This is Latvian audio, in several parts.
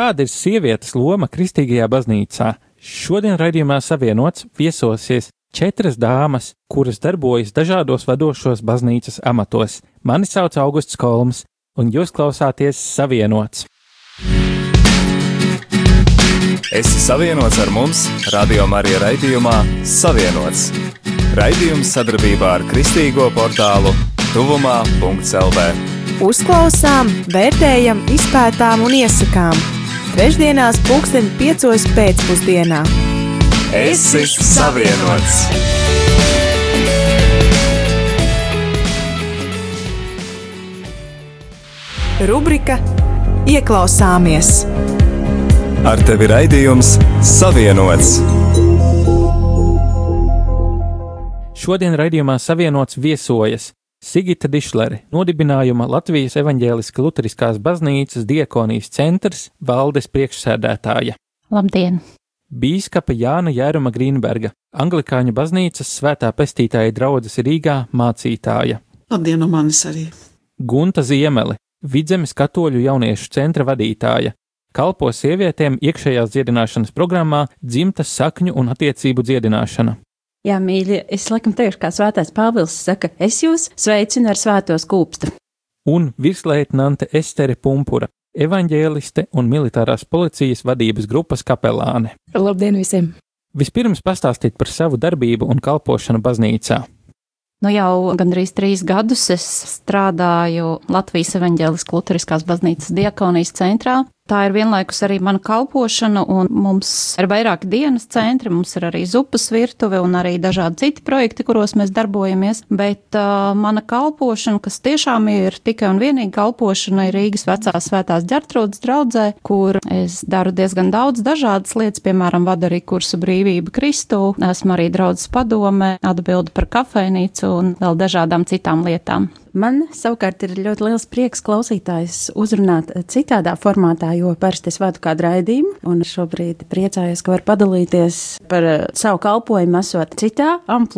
Kāda ir sievietes loma kristīgajā baznīcā? Šodien raidījumā savienots viesosies četras dāmas, kuras darbojas dažādos vadošos baznīcas amatos. Mani sauc Augusts Kolms, un jūs klausāties Savienots. Esi savienots ar mums, Radio Marija raidījumā Savienots. Raidījums sadarbībā ar Kristīgo portālu Tuvumā.CLV. Uzklausām, vērtējam, izpētām un iesakām. Trešdienās, pulksten piecos pēcpusdienā. Esi savienots! Rubrika Ieklausāmies! Ar tevi raidījums Savienots! Šodien raidījumā savienots viesojas Sigita Dišlere, nodibinājuma Latvijas evaņģēliska luteriskās baznīcas diekonijas centrs valdes priekšsēdētāja. Labdien! Bīskapa Jāna Jēruma Grīnberga, Anglikāņu baznīcas svētā pestītāja draudzes Rīgā mācītāja. Labdien, no manis arī! Gunta Ziemele, Vidzemes katoļu jauniešu centra vadītāja, kalpo sievietēm iekšējās dziedināšanas programmā dzimtas sakņu un attiecību dziedināšana. Jā, mīļie, es laikam teikšu, kā svētais Pāvils saka, es jūs sveicinu ar svēto skūpstu. Un virsleitnante Estere Pumpura, evaņģēliste un militārās policijas vadības grupas kapelāne. Labdien visiem! Vispirms pastāstīt par savu darbību un kalpošanu baznīcā. Nu jau gandrīz trīs gadus es strādāju Latvijas evaņģēliskās luteriskās baznīcas diakonijas centrā. Tā ir vienlaikus arī mana kalpošana, un mums ir vairāki dienas centri, mums ir arī zupas virtuve un arī dažādi citi projekti, kuros mēs darbojamies. Bet uh, mana kalpošana, kas tiešām ir tikai un vienīgi kalpošana, ir Rīgas vecās svētās ģertrūdas draudzē, kur es daru diezgan daudz dažādas lietas, piemēram, vadu arī kursu brīvība Kristū, esmu arī draudzes padome, atbildu par kafejnīcu un vēl dažādām citām lietām. Man savukārt ir ļoti liels prieks klausītājs uzrunāt citādā formātā, jo parasti es vadu kādu raidījumu, un šobrīd priecājos, ka var padalīties par uh, savu kalpojumu, esot citā amplitūnā.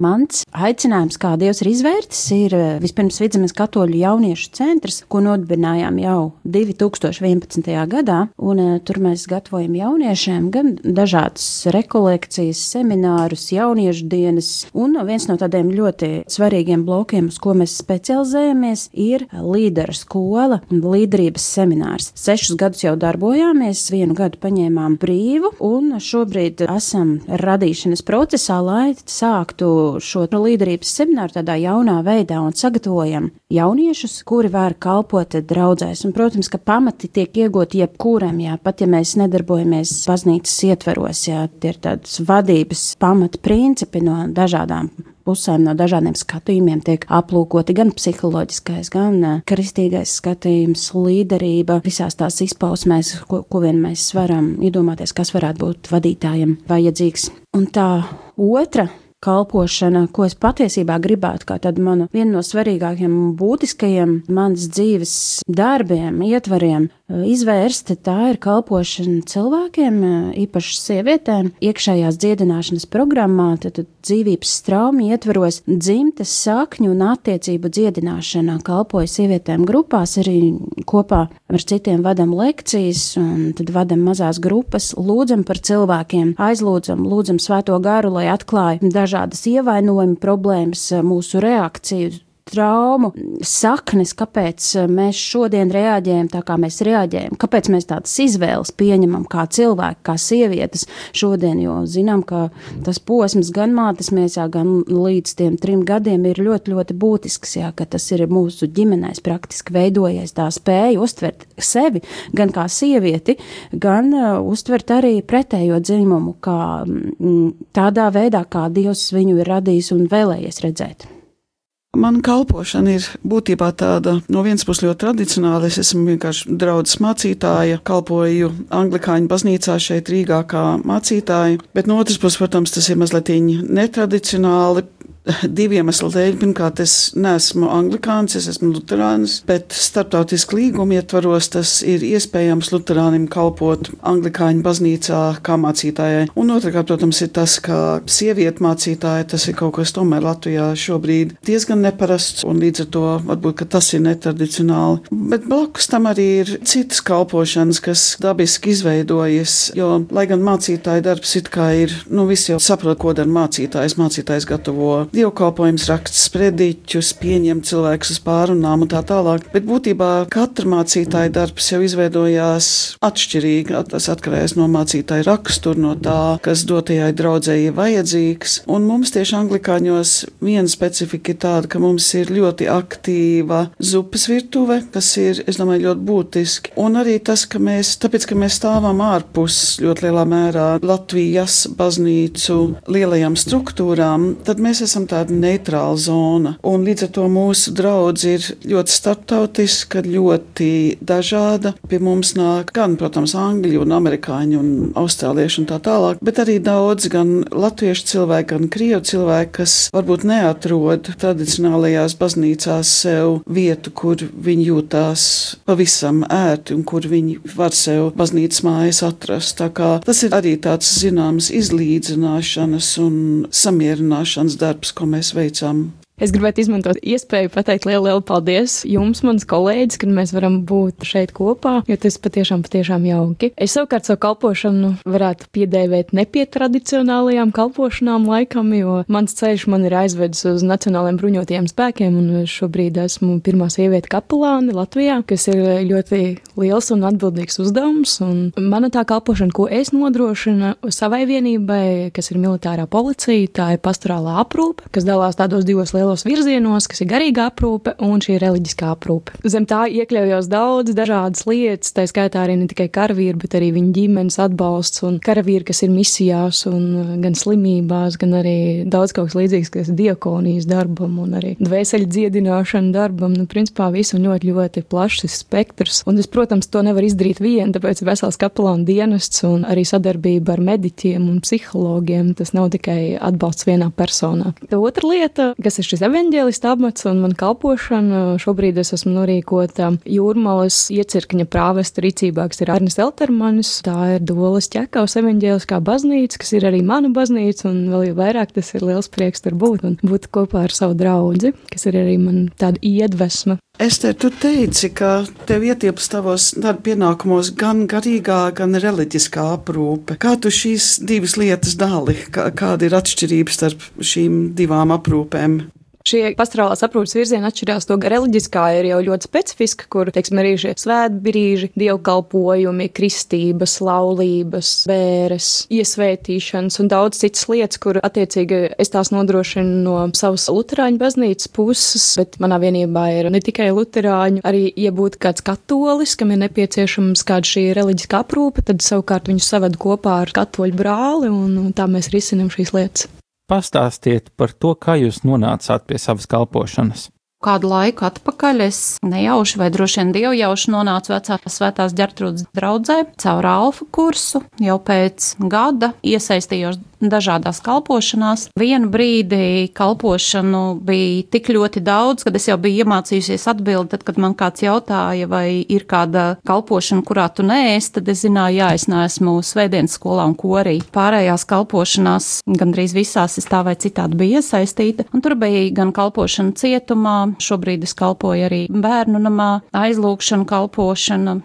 Mans aicinājums, kā Dievs ir izvērtis, ir uh, vispirms Vidzemes katoļu jauniešu centrs, ko nodibinājām jau 2011. gadā, un uh, tur mēs gatavojam jauniešiem gan dažādas rekolekcijas, seminārus, jauniešu dienas, un viens no tādiem ļoti svarīgiem blokiem, uz ko mēs specializējamies, ir līderu skola un līderības seminārs. Sešus gadus jau darbojāmies, vienu gadu paņēmām brīvu, un šobrīd esam radīšanas procesā, lai sāktu šo līderības semināru tādā jaunā veidā un sagatavojam jauniešus, kuri var kalpot draudzēs. Un, protams, ka pamati tiek iegūti jebkuram, jā, pat ja mēs nedarbojamies baznīcas ietveros, jā, tie ir tādas vadības pamata principi no dažādām pusēm, no dažādiem skatījumiem tiek aplūkoti gan psiholoģiskais, gan kristīgais skatījums, līderība, visās tās izpausmēs, ko, ko vien mēs varam iedomāties, kas varētu būt vadītājiem vajadzīgs. Un tā otra kalpošana, ko es patiesībā gribētu, kā tādu manu vienu no svarīgākajiem un būtiskajiem manas dzīves darbiem, ietvariem, izvērst, tā ir kalpošana cilvēkiem, īpaši sievietēm, iekšējās dziedināšanas programmā, tad, tad dzīvības straumi ietveros dzimtes sakņu un attiecību dziedināšanā, kalpoju sievietēm grupās, arī kopā ar citiem vadam lekcijas, un tad vadam mazās grupas, lūdzam par cilvēkiem, aizlūdzam, lūdzam svēto garu, lai atklāja dažādas ievainojuma problēmas, mūsu reakciju traumu saknes, kāpēc eh, mēs šodien reaģējam tā, kā mēs reaģējam, kāpēc mēs tādas izvēles pieņemam kā cilvēki, kā sievietes šodien, jo zinām, ka tas posms gan mātes miesā, gan līdz tiem trim gadiem ir ļoti, ļoti būtisks, jā, ka tas ir mūsu ģimenēs praktiski veidojies tā spēja uztvert sevi gan kā sievieti, gan uh, uztvert arī pretējo dzimumu, kā mm, tādā veidā, kā Dievs viņu ir radījis un vēlējies redzēt. Man kalpošana ir būtībā tāda no vienas puses ļoti tradicionāla. Es esmu vienkārši draudzes mācītāja, kalpoju Anglikāņu baznīcā šeit Rīgā kā mācītāja, bet no otras puses, protams, tas ir mazliet netradicionāli. Divu iemeslu dēļ. Pirmkārt, es neesmu anglikāns, es esmu luterānis, bet starptautiski līguma ietvaros tas ir iespējams luterānim kalpot anglikāņu baznīcā kā mācītājai. Un otrkārt, protams, ir tas, ka sieviete mācītāja tas ir kaut kas tomēr Latvijā šobrīd diezgan neparasts, un līdz ar to varbūt tas ir netradicionāli. Bet blakus tam arī ir citas kalpošanas, kas dabiski izveidojas, jo, lai gan mācītāja darbs it kā ir, nu, visi jau saprot, ko dara mācītājs. Mācītājs gatavo dievkalpojums, raksts sprediķus, pieņem cilvēkus uz pārunām un tā tālāk. Bet būtībā katra mācītāja darbs jau izveidojās atšķirīgi. Tas atkarīgs no mācītāja rakstura, no tā, kas dotajai draudzēji ir vajadzīgs. Un mums tieši anglikāņos viena specifika ir tāda, ka mums ir ļoti aktīva zupas virtuve, kas ir, es domāju, ļoti būtiski. Un arī tas, ka mēs, tāpēc, ka mēs stāvam ārpus ļoti lielā mērā Latvijas baznīcu lielajām struktūrām, tad mēs esam tāda neitrāla zona. Un līdz ar to mūsu draudz ir ļoti starptautiska, ļoti dažāda. Pie mums nāk gan, protams, angļu un amerikāņu un austrāliešu un tā tālāk, bet arī daudz gan latviešu cilvēku, gan krievu cilvēku, kas varbūt neatrod tradicionālajās baznīcās sev vietu, kur viņi jūtās pavisam ērti un kur viņi var sev baznīcas mājas atrast. Tā kā tas ir arī tāds zināms izlīdzināšanas un samierināšanas darbs, ko mēs veicam. Es gribētu izmantot iespēju pateikt lielu, lielu paldies jums, mans kolēģis, ka mēs varam būt šeit kopā, jo tas patiešām, patiešām jauki. Es savukārt savu kalpošanu varētu piedēvēt nepietradicionālajām kalpošanām laikam, jo mans ceļš man ir aizvedis uz Nacionālajiem bruņotajiem spēkiem, un šobrīd esmu pirmā sieviete kapelāne Latvijā, kas ir ļoti liels un atbildīgs uzdevums. Un mana tā kalpošana, ko es nodrošinu savai vienībai, kas ir militārā policija, tā ir pastorālā aprūpe, kas dalās tādos divos lielos lielos virzienos, kas ir garīga aprūpe un šī reliģiskā aprūpe. Zem tā iekļaujos daudz dažādas lietas, tā skaitā arī ne tikai karavīri, bet arī viņu ģimenes atbalsts un karavīri, kas ir misijās un uh, gan slimībās, gan arī daudz kaut kas līdzīgs, kas ir diakonijas darbam un arī dvēseli dziedināšana darbam. Nu, principā visu ļoti, ļoti plašs spektrs. Un es, protams, to nevar izdarīt vien, tāpēc vesels kapelāna dienests un arī sadarbība ar mediķiem un psihologiem. Tas nav tikai atbalsts vienā personā. Tā otra lieta, kas ir šis evaņģēlista apmets un man kalpošana. Šobrīd es esmu norīkota jūrmalas iecirkņa prāvesta rīcībā, kas ir Arnis Eltermanis. Tā ir Dolas ķekavas evaņģēliskā baznīca, kas ir arī mana baznīca, un vēl jau vairāk tas ir liels prieks tur būt un būt kopā ar savu draudzi, kas ir arī man tāda iedvesma. Ester, tu teici, ka tev ietilpst tavos darba pienākumos gan garīgā, gan reliģiskā aprūpe. Kā tu šīs divas lietas dali? Kā, kāda ir atšķirība starp šīm divām aprūpēm? Šie pastorālās aprūpas virzieni atšķirās to reliģiskā ir jau ļoti specifiska, kur, teiksim, arī šie svētbrīži, dievkalpojumi, kristības, laulības, bēres, iesvētīšanas un daudz citas lietas, kur attiecīgi es tās nodrošinu no savas luterāņu baznīcas puses, bet manā vienībā ir ne tikai luterāņu, arī, ja būtu kāds katolis, kam ir nepieciešams kāda šī reliģiskā aprūpe, tad savukārt viņus saved kopā ar katoļu brāli un tā mēs risinam šīs lietas. Pastāstiet par to, kā jūs nonācāt pie savas kalpošanas. Kādu laiku atpakaļ es nejauši vai droši vien dievjauši nonācu vecās svētās ģertrūdas draudzē caur alfa kursu. Jau pēc gada iesaistījos dažādās kalpošanās. Vienu brīdi kalpošanu bija tik ļoti daudz, kad es jau biju iemācījusies atbildēt, tad, kad man kāds jautāja, vai ir kāda kalpošana, kurā tu neesi, tad es zināju, jā, es neesmu svētdienas skolā un korī. Pārējās kalpošanās gandrīz visās es tā vai citādi biju iesaistīta, un tur bija gan kalpošana cietumā, Šobrīd es kalpoju arī bērnu namā, aizlūkšanu kalpošana,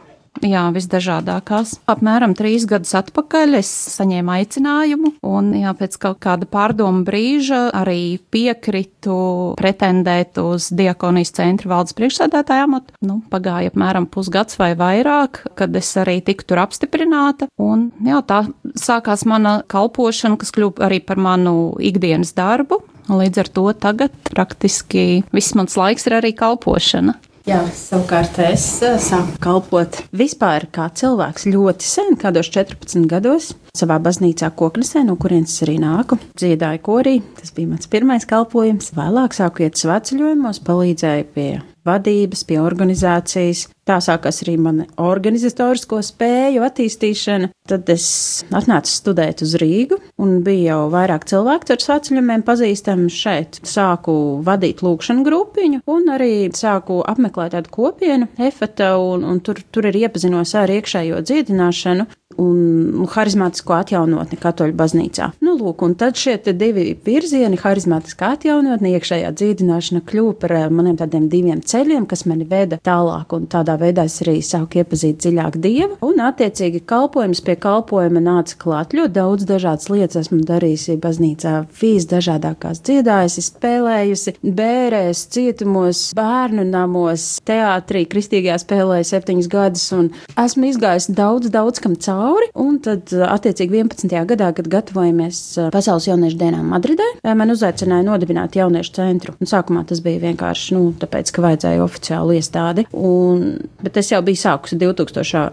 Jā, visdažādākās. Apmēram trīs gadus atpakaļ es saņēmu aicinājumu, un jā, pēc kaut kāda pārdomu brīža arī piekritu pretendēt uz diakonijas centra valdes priekšsēdētāju amatu. Nu, pagāja apmēram pusgads vai vairāk, kad es arī tiku tur apstiprināta, un jā, tā sākās mana kalpošana, kas kļuva arī par manu ikdienas darbu. Līdz ar to tagad praktiski viss mans laiks ir arī kalpošana. Jā, savukārt es eh, sāku kalpot vispār kā cilvēks ļoti sen, kādos 14 gados, savā baznīcā Koknesē, no kurienes arī nāku. Dziedāju korī, tas bija mans pirmais kalpojums. Vēlāk sāku iet svētceļojumos, palīdzēju pie vadības, pie organizācijas. Tā sākās arī mana organizatorisko spēju attīstīšana. Tad es atnācu studēt uz Rīgu, un bija jau vairāk cilvēku ar sāceļumiem pazīstami šeit. Sāku vadīt lūkšanu grupiņu, un arī sāku apmeklēt tādu kopienu, efeta, un, un tur, tur arī iepazinos ar iekšējo dziedināšanu un harizmātisko atjaunotni katoļu baznīcā. Nu, lūk, un tad šie divi virzieni, harizmātiskā atjaunotne, iekšējā dzīvināšana, kļuva par eh, maniem tādiem diviem ceļiem, kas mani veda tālāk, un tādā veidā es arī sāku iepazīt dziļāk Dievu, un attiecīgi kalpojums pie kalpojuma nāca klāt ļoti daudz dažādas lietas esmu darījusi baznīcā, vīs dažādākās dziedājusi, spēlējusi, bērēs, cietumos, bērnu namos, teātrī, kristīgajā spēlēju septiņus gadus, un esmu izgājis daudz, daudz kam cauri. Un tad, attiecīgi, 11. gadā, kad gatavojamies Pasaules jauniešu dienām Madridē, man uzaicināja nodibināt jauniešu centru. Un sākumā tas bija vienkārši, nu, tāpēc, ka vajadzēja oficiālu iestādi. Un, bet es jau biju sākusi 2000.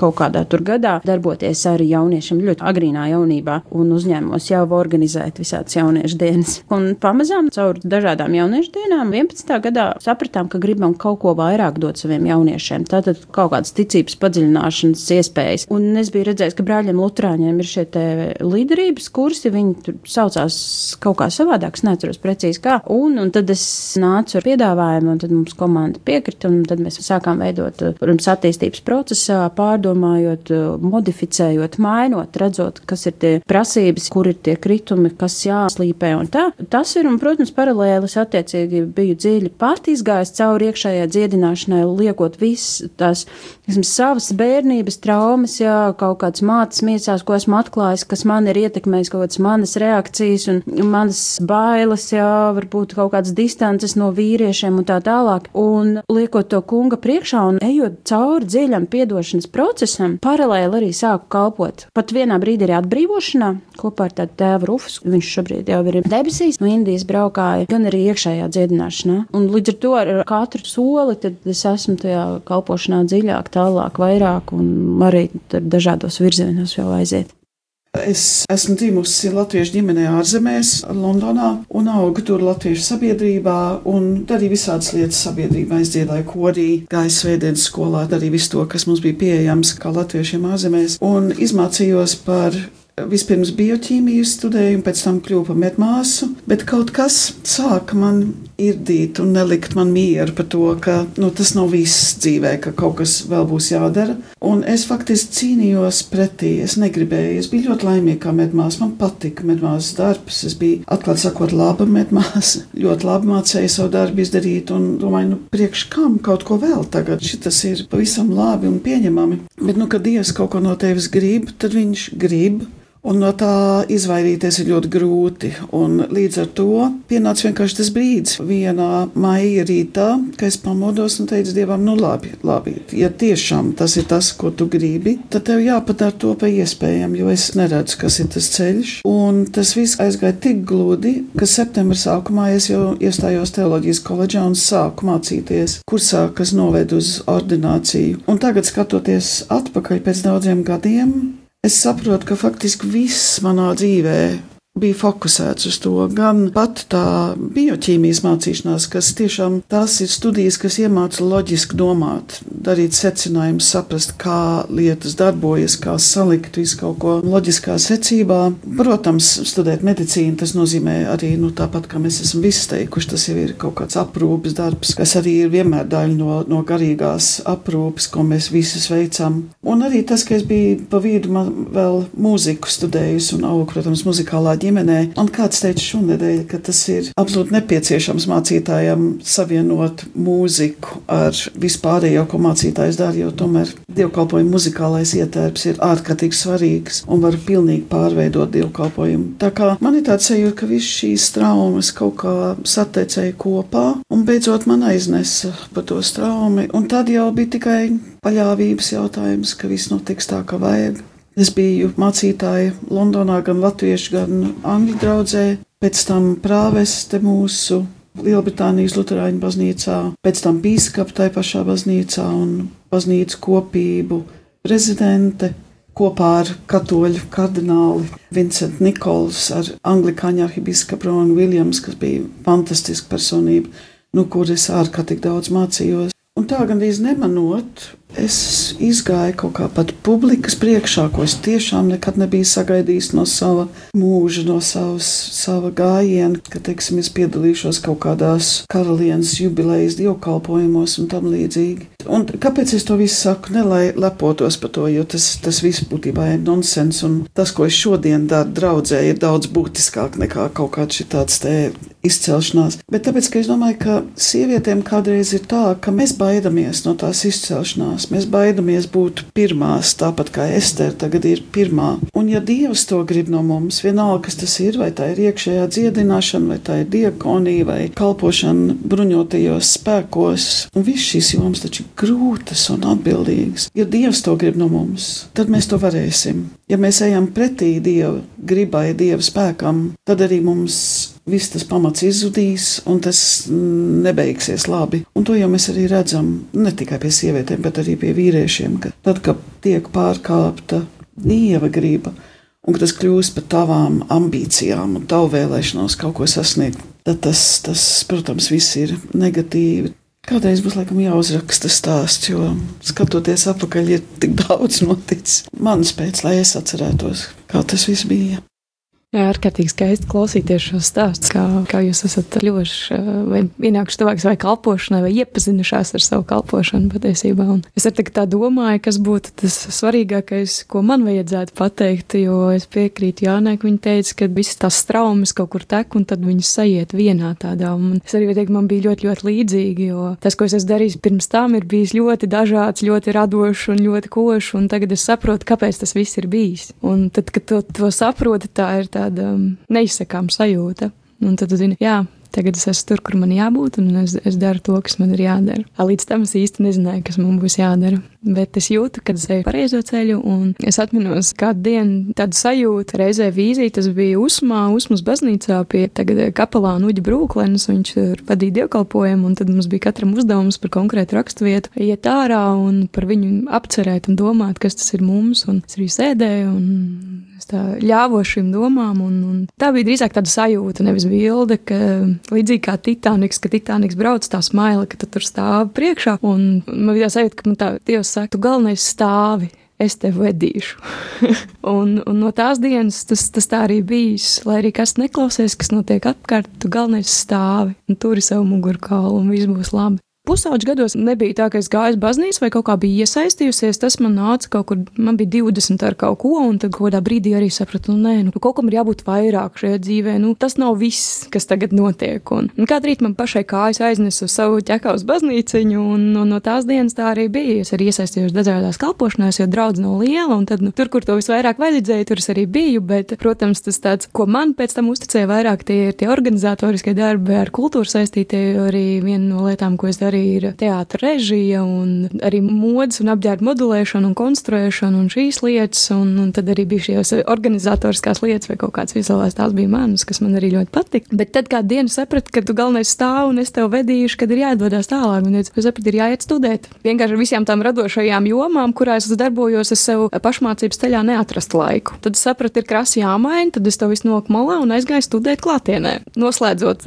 kaut kādā tur gadā darboties ar jauniešiem ļoti agrīnā jaunībā un uzņēmos jau organizēt visādas jauniešu dienas. Un pamazām caur dažādām jauniešu dienām 11. gadā sapratām, ka gribam kaut ko vairāk dot saviem jauniešiem. Tātad kaut kādas ticības padziļināšanas iespējas. Un es biju redzējis, ka brāļiem Lutāņiem ir šie līderības kursi. Viņi tur saucās kaut kā savādāk, es neatceros precīzi kā. Un, un tad es nācu ar piedāvājumu, un tad mums komanda piekrita, un tad mēs sākām veidot, protams, attīstības procesā, pārdomājot, modificējot, mainot, redzot, kas ir tie prasības, kur ir tie kritumi, kas jāslīpē un tā. Tas ir, un, protams, paralēli es attiecīgi biju dziļi pati izgājis cauri iekšējai dziedināšanai, liekot visas tās, esmu, savas bērnības traumas, jā, kaut kāds mātes miesās, ko esmu atklājis, kas man ir ietekmējis, kaut kādas manas reakcijas un manas bailes, jā, varbūt kaut kādas distances no vīriešiem un tā tālāk. Un liekot to kunga priekšā un ejot cauri dziļam piedošanas procesam, paralēli arī sāku kalpot. Pat vienā brīdī arī atbrīvošanā kopā ar tādu tēvu Rufus, viņš šobrīd jau ir debesīs, no Indijas braukāja, gan arī iekšējā dziedināšanā. Un līdz ar to ar katru soli es esmu tajā kalpošanā dziļāk, tālāk, vairāk un arī dažādos virzienos jau aiziet. Es esmu dzimusi Latviešu ģimenē ārzemēs, Londonā, un augu tur Latviešu sabiedrībā, un darīju visādas lietas sabiedrībā. Es dziedāju korī, gāju svētdienas skolā, darīju visu to, kas mums bija pieejams kā latviešiem ārzemēs, un izmācījos par vispirms bioķīmiju studēju, un pēc tam kļuvu par medmāsu, bet kaut kas sāka man irdīt un nelikt man mieru par to, ka nu, tas nav viss dzīvē, ka kaut kas vēl būs jādara. Un es faktiski cīnījos pretī, es negribēju, es biju ļoti laimīga kā medmāsa, man patika medmāsas darbs, es biju atklāt sakot laba medmāsa, ļoti labi mācēju savu darbu izdarīt un domāju, nu priekš kam kaut ko vēl tagad, šitas ir pavisam labi un pieņemami. Bet, nu, kad Dievs kaut ko no tevis grib, tad viņš grib, Un no tā izvairīties ir ļoti grūti. Un līdz ar to pienāca vienkārši tas brīdis, vienā maija rītā, kad es pamodos un teicu Dievam, nu labi, labi, ja tiešām tas ir tas, ko tu gribi, tad tev jāpadara to pa iespējām, jo es neredzu, kas ir tas ceļš. Un tas viss aizgāja tik gludi, ka septembra sākumā es jau iestājos teoloģijas koledžā un sāku mācīties kursā, kas noved uz ordināciju. Un tagad, skatoties atpakaļ pēc daudziem gadiem, Es saprotu, ka faktiski viss manā dzīvē bija fokusēts uz to. Gan pat tā bioķīmijas mācīšanās, kas tiešām tās ir studijas, kas iemāca loģiski domāt, darīt secinājumus, saprast, kā lietas darbojas, kā salikt visu kaut ko loģiskā secībā. Protams, studēt medicīnu tas nozīmē arī, nu, tāpat kā mēs esam visi teikuši, tas jau ir kaut kāds aprūpes darbs, kas arī ir vienmēr daļa no, no garīgās aprūpes, ko mēs visus veicam. Un arī tas, ka es biju pa vidu vēl mūziku studējusi un augu, protams, muzikālā ģimenē. Un kāds teica šonadēļ, ka tas ir absolūti nepieciešams mācītājam savienot mūziku ar vispārējo, ko mācītājs dara, jo tomēr dievkalpojuma muzikālais ietērps ir ārkārtīgi svarīgs un var pilnīgi pārveidot dievkalpojumu. Tā kā man ir tāds sajūta, ka viss šīs traumas kaut kā sateicēja kopā un beidzot man aiznesa pa to straumi, un tad jau bija tikai paļāvības jautājums, ka viss notiks tā, kā vajag. Es biju mācītāja Londonā, gan latviešu, gan angļu draudzē, pēc tam prāveste mūsu Lielbritānijas Lutāņu baznīcā, pēc tam bīskapa tajā pašā baznīcā un baznīcu kopību prezidente kopā ar katoļu kardināli Vincentu Nikols, ar anglikāņu arhibīskapu Ronu Viljams, kas bija fantastiska personība, no kuras ārkārtīgi daudz mācījos. Un tā gandrīz nemanot, es izgāju kaut kā pat publikas priekšā, ko es tiešām nekad nebiju sagaidījis no sava mūža, no savas, sava gājiena, ka, teiksim, es piedalīšos kaut kādās karalienes jubilejas dievkalpojumos un tam līdzīgi. Un kāpēc es to visu saku? Ne lai lepotos par to, jo tas, tas viss būtībā ir nonsens, un tas, ko es šodien daru draudzē, ir daudz būtiskāk nekā kaut kāds šitāds te izcelšanās. Bet tāpēc, ka es domāju, ka sievietēm kādreiz ir tā, ka mēs baidamies no tās izcelšanās, mēs baidamies būt pirmās, tāpat kā Ester tagad ir pirmā. Un ja Dievs to grib no mums, vienalga, kas tas ir, vai tā ir iekšējā dziedināšana, vai tā ir diakonija, vai kalpošana bruņotajos spēkos, un viss šīs jomas taču ir grūtas un atbildīgas. Ja Dievs to grib no mums, tad mēs to varēsim. Ja mēs ejam pretī Dieva gribai, Dieva spēkam, tad arī mums viss tas pamats izzudīs, un tas nebeigsies labi. Un to jau mēs arī redzam ne tikai pie sievietēm, bet arī pie vīriešiem, ka tad, kad tiek pārkāpta dieva griba, un tas kļūst par tavām ambīcijām un tavu vēlēšanos kaut ko sasniegt, tad tas, tas protams, viss ir negatīvi. Kādreiz būs laikam jāuzraksta stāsts, jo skatoties atpakaļ, ir tik daudz noticis. Manas pēc, lai es atcerētos, kā tas viss bija. Jā, ārkārtīgi skaisti klausīties šo stāstu, kā, kā jūs esat kļuvuši vai ienākuši tuvāk savai kalpošanai, vai iepazinušās ar savu kalpošanu patiesībā. Un es arī tā domāju, kas būtu tas svarīgākais, ko man vajadzētu pateikt, jo es piekrītu Jānai, ka viņa teica, ka visas tās traumas kaut kur tek, un tad viņas sajiet vienā tādā. Un es arī teiktu, man bija ļoti, ļoti līdzīgi, jo tas, ko es esmu darījis pirms tam, ir bijis ļoti dažāds, ļoti radošs un ļoti košs, un tagad es saprotu, kāpēc tas viss ir bijis. Un tad, kad to, to saproti, tā ir tā tāda um, neizsakāma sajūta. Un tad, zini, jā, tagad es esmu tur, kur man jābūt, un es, es daru to, kas man ir jādara. Līdz tam es īsti nezināju, kas man būs jādara. Bet es jūtu, ka es eju pareizo ceļu, un es atminos kādu dienu tādu sajūtu, reizē vīziju, tas bija Usmā, Usmas baznīcā pie tagad kapelāna Uģa Brūklenes, viņš tur vadīja dievkalpojumu, un tad mums bija katram uzdevums par konkrētu raksturvietu, iet ārā un par viņu apcerēt un domāt, kas tas ir mums, un es arī sēdēju, un es tā ļāvošu šīm domām, un, un tā bija drīzāk tāda sajūta, nevis bilde, ka līdzīgi kā Titaniks, ka Titaniks brauc tā smaila, ka tu tur stāv priekšā, un man bija tā sajūta, ka man tā Dievs saka, tu galvenais stāvi. Es tevi vedīšu. un, un no tās dienas tas, tas tā arī bijis. Lai arī kas neklausies, kas notiek apkārt, tu galvenais stāvi un turi savu mugurkaulu un viss būs labi. Pusauģis gados nebija tā, ka es gāju uz baznīcu vai kaut kā biju iesaistījusies. Tas man nāca kaut kur, man bija 20 ar kaut ko, un tad kādā brīdī arī sapratu, nu, nē, nu, kaut kam ir jābūt vairāk šajā dzīvē. Nu, tas nav viss, kas tagad notiek. Un, un kādu rītu man pašai kājas aiznesu savu ķekā uz baznīciņu, un, un no tās dienas tā arī bija. Es arī iesaistījos dažādās kalpošanās, jo draudz nav liela, un tad, nu, tur, kur to visvairāk vajadzēja, tur es arī biju. Bet, protams, tas tāds, ko man pēc tam uzticēja vairāk, tie ir tie organizatoriskie darbi ar kultūru saistītie, arī viena no lietām, ko es darīju arī ir teātris režija, un arī modes un apģērba modulēšana un konstruēšana un šīs lietas, un, un tad arī bija šīs organizatoriskās lietas vai kaut kāds vizuālais, tās bija manas, kas man arī ļoti patika. Bet tad kādu dienu sapratu, ka tu galvenais stāv un es tev vedīšu, kad ir jādodas tālāk, un es sapratu, ir jāiet studēt. Vienkārši ar visām tām radošajām jomām, kurās es darbojos, es sev pašmācības ceļā neatrastu laiku. Tad es sapratu, ir krasi jāmaina, tad es to visu noku malā un aizgāju studēt klātienē. Noslēdzot,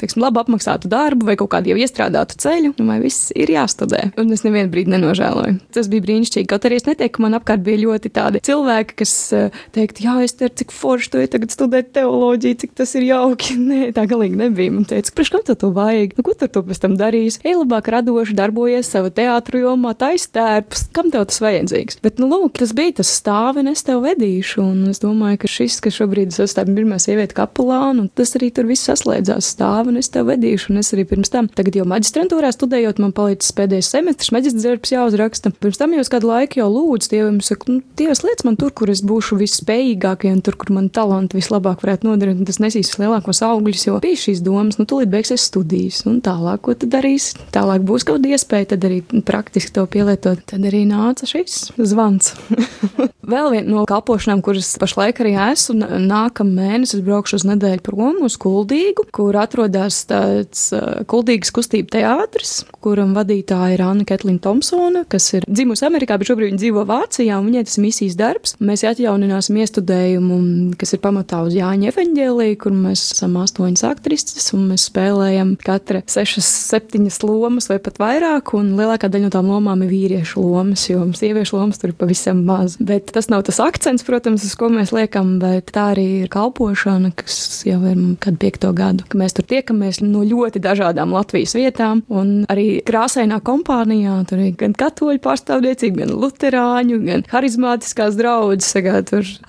teiksim, labi apmaksātu darbu vai kaut kādu jau iestrādātu ceļu vai viss ir jāstudē. Un es nevienu brīdi nenožēloju. Tas bija brīnišķīgi. Kaut arī es neteiktu, ka man apkārt bija ļoti tādi cilvēki, kas uh, teikt, jā, es teiktu, cik forši tu tagad studēt teoloģiju, cik tas ir jauki. Nē, tā galīgi nebija. Man teica, priekš kam tev to vajag? Nu, ko tu to pēc tam darīsi? Ej, labāk radoši darbojies savā teātrī jomā, taistērps, kam tev tas vajadzīgs? Bet, nu, lūk, tas bija tas stāvi, un es tev vedīšu. Un es domāju, ka šis, kas šobrīd tā pirmā sieviete kapelāna, un tas arī tur viss saslēdzās stāvi, un es tev vedīšu. Un es arī pirms tam, tagad jau maģistrantūrā studējot, man palīdz pēdējais semestris, maģistra darbs jāuzraksta. Pirms tam jau kādu laiku jau lūdzu Dievam, saku, nu, Dievs, liec man tur, kur es būšu visspējīgākie un tur, kur man talanti vislabāk varētu nodarīt, un tas nesīs lielākos augļus, jo bija šīs domas, nu, tūlīt beigsies studijas, un tālāk, ko tad darīs? Tālāk būs kaut kāda iespēja, tad arī praktiski to pielietot. Tad arī nāca šis zvans. Vēl viena no kalpošanām, kuras pašlaik arī esmu, nākamā mēnesī braukšu uz nedēļu prom uz Kuldīgu, kur atrodas tāds Kuldīgas kustība teātris, kuram vadītāja ir Anna Ketlina Thompsona, kas ir dzimusi Amerikā, bet šobrīd viņa dzīvo Vācijā, un viņai tas misijas darbs. Mēs atjaunināsim iestudējumu, kas ir pamatā uz Jāņa evaņģēlī, kur mēs esam astoņas aktrises, un mēs spēlējam katra sešas, septiņas lomas vai pat vairāk, un lielākā daļa no tām lomām ir vīriešu lomas, jo sieviešu lomas tur ir pavisam maz. Bet tas nav tas akcents, protams, uz ko mēs liekam, bet tā arī ir kalpošana, kas jau ir kad piekto gadu, ka mēs tur tiekamies no ļoti dažādām Latvijas vietām, un arī krāsainā kompānijā tur ir gan katoļu pārstāvniecība, gan luterāņu, gan harizmātiskās draudzes.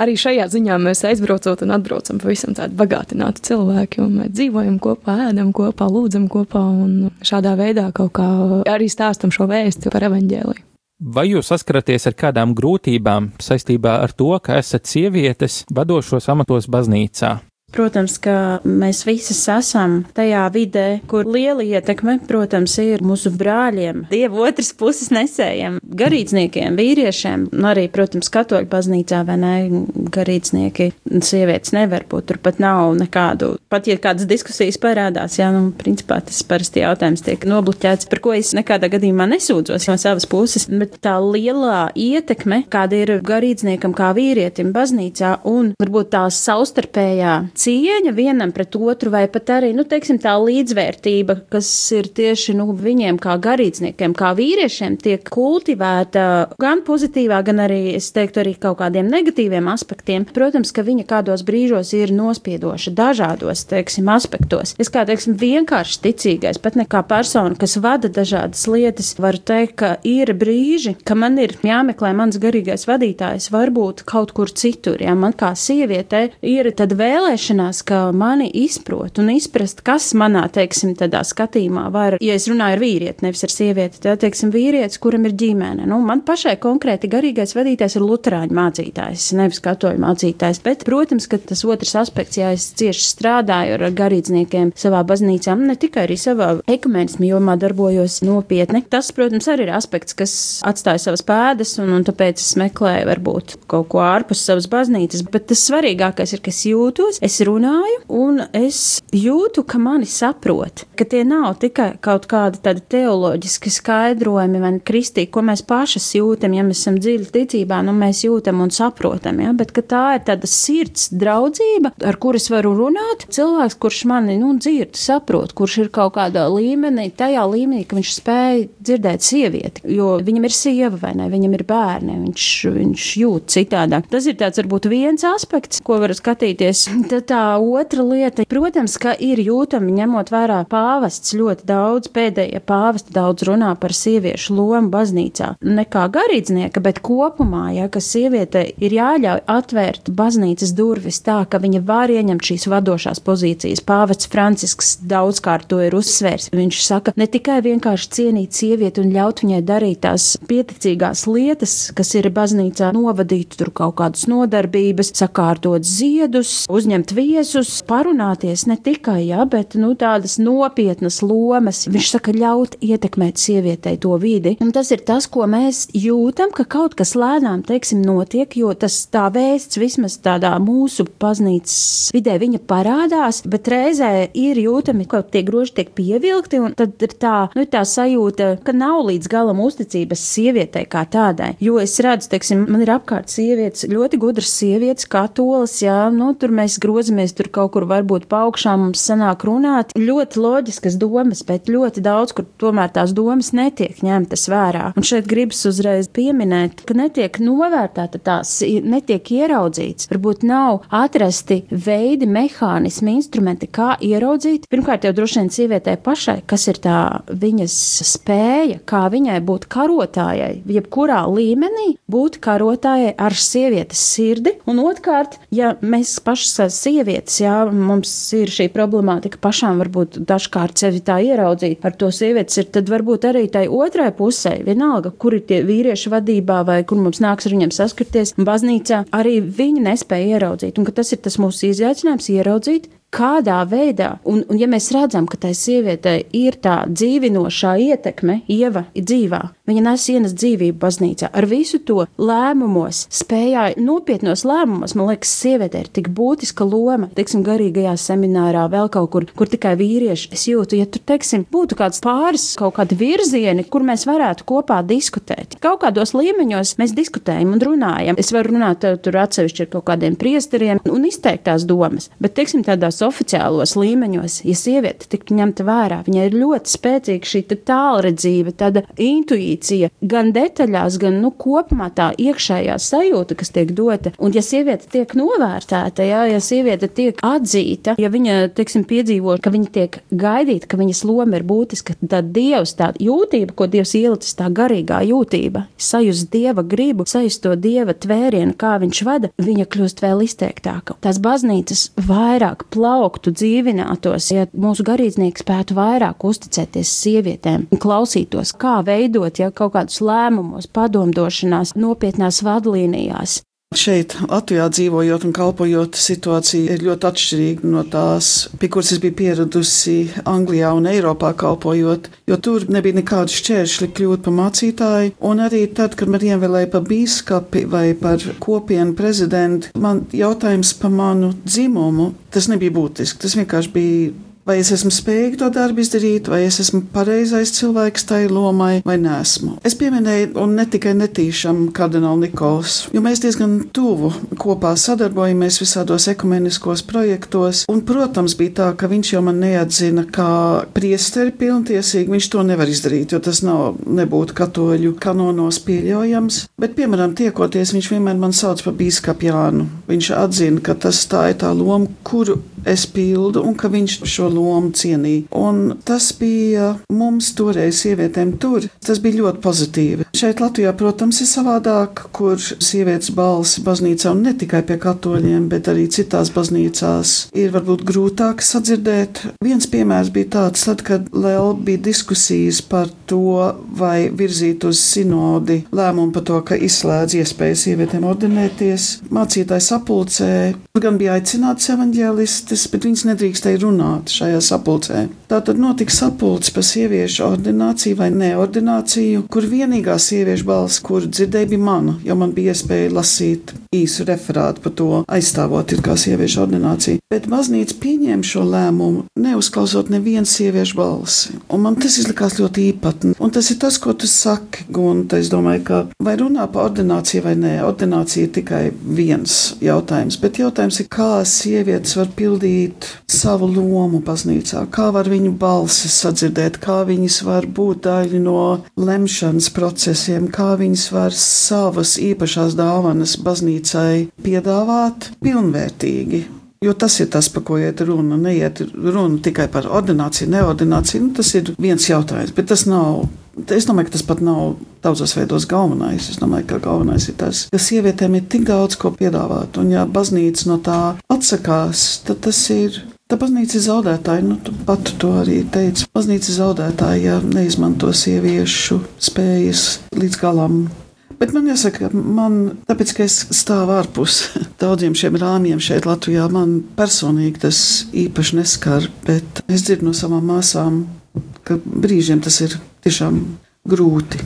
Arī šajā ziņā mēs aizbraucot un atbraucam pavisam tādi bagātināti cilvēki, un mēs dzīvojam kopā, ēdam kopā, lūdzam kopā, un šādā veidā kaut kā arī stāstam šo vēstu par evaņģēliju. Vai jūs saskaraties ar kādām grūtībām saistībā ar to, ka esat sievietes vadošos amatos baznīcā? Protams, ka mēs visas esam tajā vidē, kur liela ietekme, protams, ir mūsu brāļiem, dievu otras puses nesējiem, garīdzniekiem, vīriešiem, un arī, protams, katoļu baznīcā vai ne, garīdznieki, sievietes nevar būt, tur pat nav nekādu, pat ja kādas diskusijas parādās, jā, nu, principā tas parasti jautājums tiek nobluķēts, par ko es nekādā gadījumā nesūdzos no savas puses, bet tā lielā ietekme, kāda ir garīdzniekam kā vīrietim baznīcā, un varbūt tā savstarpējā cieņa vienam pret otru, vai pat arī, nu, teiksim, tā līdzvērtība, kas ir tieši, nu, viņiem kā garīdzniekiem, kā vīriešiem, tiek kultivēta gan pozitīvā, gan arī, es teiktu, arī kaut kādiem negatīviem aspektiem. Protams, ka viņa kādos brīžos ir nospiedoša dažādos, teiksim, aspektos. Es kā, teiksim, vienkārši ticīgais, pat ne kā persona, kas vada dažādas lietas, varu teikt, ka ir brīži, ka man ir jāmeklē mans garīgais vadītājs varbūt kaut kur citur, ja man kā sievietei ir tad vēlēšana apņemšanās, ka mani izprot un izprast, kas manā, teiksim, tādā skatījumā var, ja es runāju ar vīrieti, nevis ar sievieti, tad, teiksim, vīrietis, kuram ir ģimene. Nu, man pašai konkrēti garīgais vadītājs ir luterāņu mācītājs, nevis katoļu mācītājs, bet, protams, ka tas otrs aspekts, ja es cieši strādāju ar garīdzniekiem savā baznīcā, ne tikai arī savā ekumēnismu jomā darbojos nopietni, tas, protams, arī ir aspekts, kas atstāja savas pēdas, un, un tāpēc es meklēju varbūt kaut ko ārpus savas baznīcas, bet tas svarīgākais ir, ka es jūtos, es runāju, un es jūtu, ka mani saprot, ka tie nav tikai kaut kādi tādi teoloģiski skaidrojumi vai kristīgi, ko mēs pašas jūtam, ja mēs esam dziļi ticībā, nu mēs jūtam un saprotam, ja, bet tā ir tāda sirds draudzība, ar kuras varu runāt, cilvēks, kurš mani, nu, dzird, saprot, kurš ir kaut kādā līmenī, tajā līmenī, ka viņš spēj dzirdēt sievieti, jo viņam ir sieva vai ne, viņam ir bērni, viņš, viņš jūt citādāk. Tas ir tāds varbūt viens aspekts, ko var skatīties. Tad tā otra lieta, protams, ka ir jūtama ņemot vērā pāvests ļoti daudz, pēdējie pāvesti daudz runā par sieviešu lomu baznīcā. Ne kā garīdznieka, bet kopumā, ja, ka sievietei ir jāļauj atvērt baznīcas durvis tā, ka viņa var ieņemt šīs vadošās pozīcijas. Pāvests Francisks daudzkārt to ir uzsvērs. Viņš saka, ne tikai vienkārši cienīt sievieti un ļaut viņai darīt tās pieticīgās lietas, kas ir baznīcā novadīt tur kaut kādas nodarbības, sakārtot ziedus, uzņemt viesus, parunāties ne tikai, jā, bet, nu, tādas nopietnas lomas. Viņš saka, ļaut ietekmēt sievietei to vidi. Un tas ir tas, ko mēs jūtam, ka kaut kas lēnām, teiksim, notiek, jo tas tā vēsts vismaz tādā mūsu baznīcas vidē viņa parādās, bet reizē ir jūtami, ka tie groži tiek pievilkti, un tad ir tā, nu, tā sajūta, ka nav līdz galam uzticības sievietei kā tādai. Jo es redzu, teiksim, man ir apkārt sievietes, ļoti gudras sievietes, katolas, jā, nu, tur mēs grozam mēs tur kaut kur varbūt paaugšām mums sanāk runāt. Ļoti loģiskas domas, bet ļoti daudz, kur tomēr tās domas netiek ņemtas vērā. Un šeit gribas uzreiz pieminēt, ka netiek novērtēta tās, netiek ieraudzīts. Varbūt nav atrasti veidi, mehānismi, instrumenti, kā ieraudzīt. Pirmkārt, jau droši vien sievietē pašai, kas ir tā viņas spēja, kā viņai būt karotājai, jebkurā līmenī būt karotājai ar sievietes sirdi. Un otrkārt, ja mēs pašas sievietes sievietes, jā, mums ir šī problemātika pašām varbūt dažkārt sevi tā ieraudzīt, ar to sievietes ir, tad varbūt arī tai otrai pusē, vienalga, kur ir tie vīrieši vadībā vai kur mums nāks ar viņiem saskarties, baznīcā arī viņi nespēja ieraudzīt, un tas ir tas mūsu izaicinājums ieraudzīt, kādā veidā, un, un ja mēs redzam, ka tai sievietei ir tā dzīvinošā ietekme, ieva ir dzīvā, viņa nes ienes dzīvību baznīcā, ar visu to lēmumos, spējā nopietnos lēmumos, man liekas, sievietei ir tik būtiska loma, teiksim, garīgajā seminārā, vēl kaut kur, kur tikai vīrieši. Es jūtu, ja tur, teiksim, būtu kāds pāris, kaut kādi virzieni, kur mēs varētu kopā diskutēt. Kaut kādos līmeņos mēs diskutējam un runājam. Es varu runāt tur atsevišķi ar kaut kādiem priesteriem un izteikt tās domas, bet, teiksim, tādās oficiālos līmeņos, ja sieviete tiktu ņemta vērā, viņai ir ļoti spēcīga šī tālredzība, tāda intuīcija, gan detaļās, gan nu, kopumā tā iekšējā sajūta, kas tiek dota. Un, ja sieviete tiek novērtēta, jā, ja sieviete tiek atzīta, ja viņa, teiksim, piedzīvo, ka viņa tiek gaidīta, ka viņas loma ir būtiska, tad Dievs, tā jūtība, ko Dievs ielicis, tā garīgā jūtība, sajust Dieva gribu, sajust to Dieva tvērienu, kā viņš vada, viņa kļūst vēl izteiktāka. Tās baznīcas vairāk plauktu, dzīvinātos, ja mūsu garīdznieki spētu vairāk uzticēties sievietēm klausītos, kā veidot ja, kaut kādus lēmumus, padomdošanās, nopietnās vadlīnijās. Šeit, Latvijā dzīvojot un kalpojot, situācija ir ļoti atšķirīga no tās, pie kuras es biju pieradusi Anglijā un Eiropā kalpojot, jo tur nebija nekāda šķēršļa kļūt par mācītāju. Un arī tad, kad man ievēlēja par bīskapi vai par kopienu prezidentu, man jautājums par manu dzimumu, tas nebija būtiski. Tas vienkārši bija Vai es esmu spējīga to darbu izdarīt, vai es esmu pareizais cilvēks tai lomai, vai nesmu. Es pieminēju, un ne tikai netīšām kardinālu Nikols, jo mēs diezgan tuvu kopā sadarbojamies visādos ekumeniskos projektos, un, protams, bija tā, ka viņš jau man neatzina kā priesteri pilntiesīgi, viņš to nevar izdarīt, jo tas nav, nebūtu katoļu kanonos pieļaujams, bet, piemēram, tiekoties, viņš vienmēr man sauc par bīskapjānu. Viņš atzina, ka tas tā ir tā loma, kuru es pildu, un ka viņš šo lomu cienīja. Un tas bija mums toreiz, sievietēm, tur. Tas bija ļoti pozitīvi. Šeit Latvijā, protams, ir savādāk, kur sievietes balss baznīcā un ne tikai pie katoļiem, bet arī citās baznīcās ir varbūt grūtāk sadzirdēt. Viens piemērs bija tāds, tad, kad Lēl bija diskusijas par to, vai virzīt uz sinodi lēmumu par to, ka izslēdz iespēju sievietēm ordinēties. Mācītājs sapulcē gan bija aicināts evaņģēlistis, bet viņas nedrīkstēja runāt šajā sapulcē. Tā tad notika sapulce par sieviešu ordināciju vai neordināciju, kur vienīgā sieviešu balss, kuru dzirdēju, bija mana, jo man bija iespēja lasīt īsu referātu par to, aizstāvot ir kā sieviešu ordinācija. Bet baznīca pieņēma šo lēmumu, neuzklausot nevienu sieviešu balsi. Un man tas izlikās ļoti īpatni. Un tas ir tas, ko tu saki, Gunta. Es domāju, ka vai runā par ordināciju vai nē, ordinācija ir tikai viens jautājums, bet jautājums ir, kā sievietes var pildīt savu lomu baznīcā, kā var viņu balsi sadzirdēt, kā viņas var būt daļa no lemšanas procesiem, kā viņas var savas īpašās dāvanas baznīcai piedāvāt pilnvērtīgi. Jo tas ir tas, par ko iet runa. Neiet runa tikai par ordināciju, neordināciju. Nu, tas ir viens jautājums, bet tas nav. Es domāju, ka tas pat nav daudzos veidos galvenais. Es domāju, ka galvenais ir tas, ka sievietēm ir tik daudz ko piedāvāt, un ja baznīca no tā atsakās, tad tas ir Tā baznīca zaudētāja, nu, tu pat to arī teici. Baznīca zaudētāja, ja neizmanto sieviešu spējas līdz galam. Bet man jāsaka, man, tāpēc, ka es stāvu ārpus daudziem šiem rāmjiem šeit Latvijā, man personīgi tas īpaši neskar, bet es dzirdu no savām māsām, ka brīžiem tas ir tiešām grūti.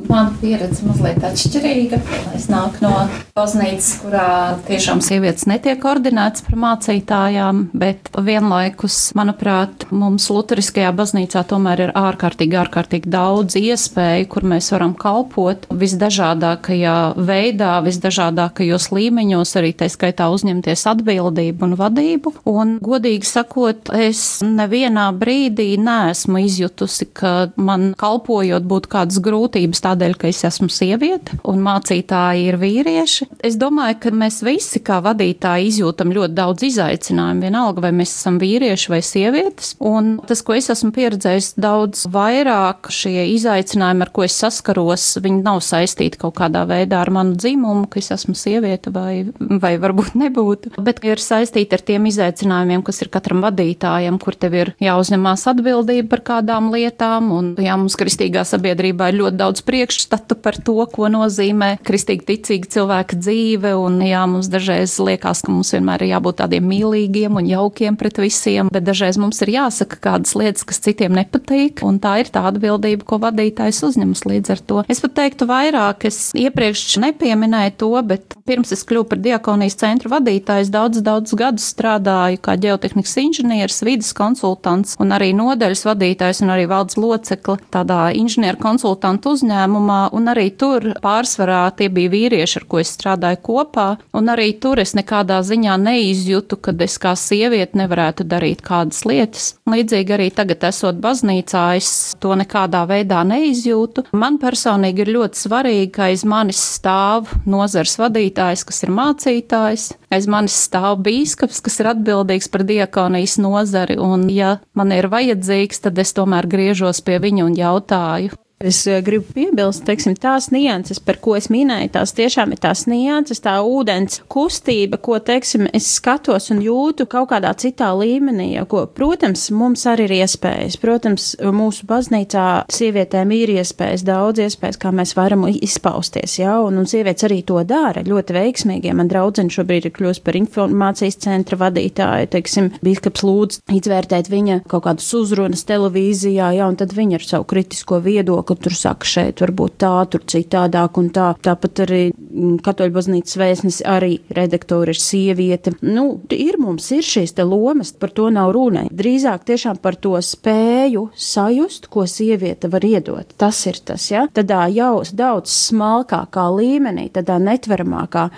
Mana pieredze mazliet atšķirīga. Es nāku no baznīcas, kurā tiešām sievietes netiek ordinētas par mācītājām, bet vienlaikus, manuprāt, mums Lutheriskajā baznīcā tomēr ir ārkārtīgi, ārkārtīgi daudz iespēju, kur mēs varam kalpot visdažādākajā veidā, visdažādākajos līmeņos, arī tā skaitā uzņemties atbildību un vadību. Un, godīgi sakot, es nevienā brīdī neesmu izjutusi, ka man kalpojot būtu kādas grūtības tādēļ, ka es esmu sieviete un mācītāji ir vīrieši. Es domāju, ka mēs visi kā vadītāji izjūtam ļoti daudz izaicinājumu, vienalga vai mēs esam vīrieši vai sievietes. Un tas, ko es esmu pieredzējis daudz vairāk, šie izaicinājumi, ar ko es saskaros, viņi nav saistīti kaut kādā veidā ar manu dzimumu, ka es esmu sieviete vai, vai varbūt nebūtu, bet ir saistīti ar tiem izaicinājumiem, kas ir katram vadītājam, kur tev ir jāuzņemās atbildība par kādām lietām, un jā, mums kristīgā sabiedrībā ir ļoti daudz priekšstatu par to, ko nozīmē kristīgi ticīga cilvēka dzīve. Un, jā, mums dažreiz liekas, ka mums vienmēr ir jābūt tādiem mīlīgiem un jaukiem pret visiem, bet dažreiz mums ir jāsaka kādas lietas, kas citiem nepatīk, un tā ir tā atbildība, ko vadītājs uzņemas līdz ar to. Es pat teiktu vairāk, es iepriekš nepieminēju to, bet pirms es kļuvu par diakonijas centru vadītājs, daudz, daudz gadus strādāju kā ģeotehnikas inženieris, vidas konsultants un arī nodaļas vadītājs un arī valdes locekli tādā inženieru konsultantu uzņēmumā, un arī tur pārsvarā tie bija vīrieši, ar ko es strādāju kopā, un arī tur es nekādā ziņā neizjūtu, ka es kā sieviete nevarētu darīt kādas lietas. Līdzīgi arī tagad, esot baznīcā, es to nekādā veidā neizjūtu. Man personīgi ir ļoti svarīgi, ka aiz manis stāv nozars vadītājs, kas ir mācītājs, aiz manis stāv bīskaps, kas ir atbildīgs par diakonijas nozari, un ja man ir vajadzīgs, tad es tomēr griežos pie viņa un jautāju, Es eh, gribu piebilst, teiksim, tās nianses, par ko es minēju, tās tiešām ir tās nianses, tā ūdens kustība, ko, teiksim, es skatos un jūtu kaut kādā citā līmenī, ko, protams, mums arī ir iespējas. Protams, mūsu baznīcā sievietēm ir iespējas, daudz iespējas, kā mēs varam izpausties, ja, un, un sievietes arī to dara ļoti veiksmīgi. Ja man draudzene šobrīd ir kļūst par informācijas centra vadītāju, teiksim, bīskaps lūdz izvērtēt viņa kaut kādus uzrunas televīzijā, ja, un tad viņa ar savu kritisko viedokli ka tur saka šeit varbūt tā, tur citādāk un tā. Tāpat arī mm, katoļu baznīcas vēstnes arī redaktori ir sieviete. Nu, ir mums ir šīs te lomas, par to nav runa. Drīzāk tiešām par to spēju sajust, ko sieviete var iedot. Tas ir tas, ja? Tādā jau daudz smalkākā līmenī, tādā netveramākā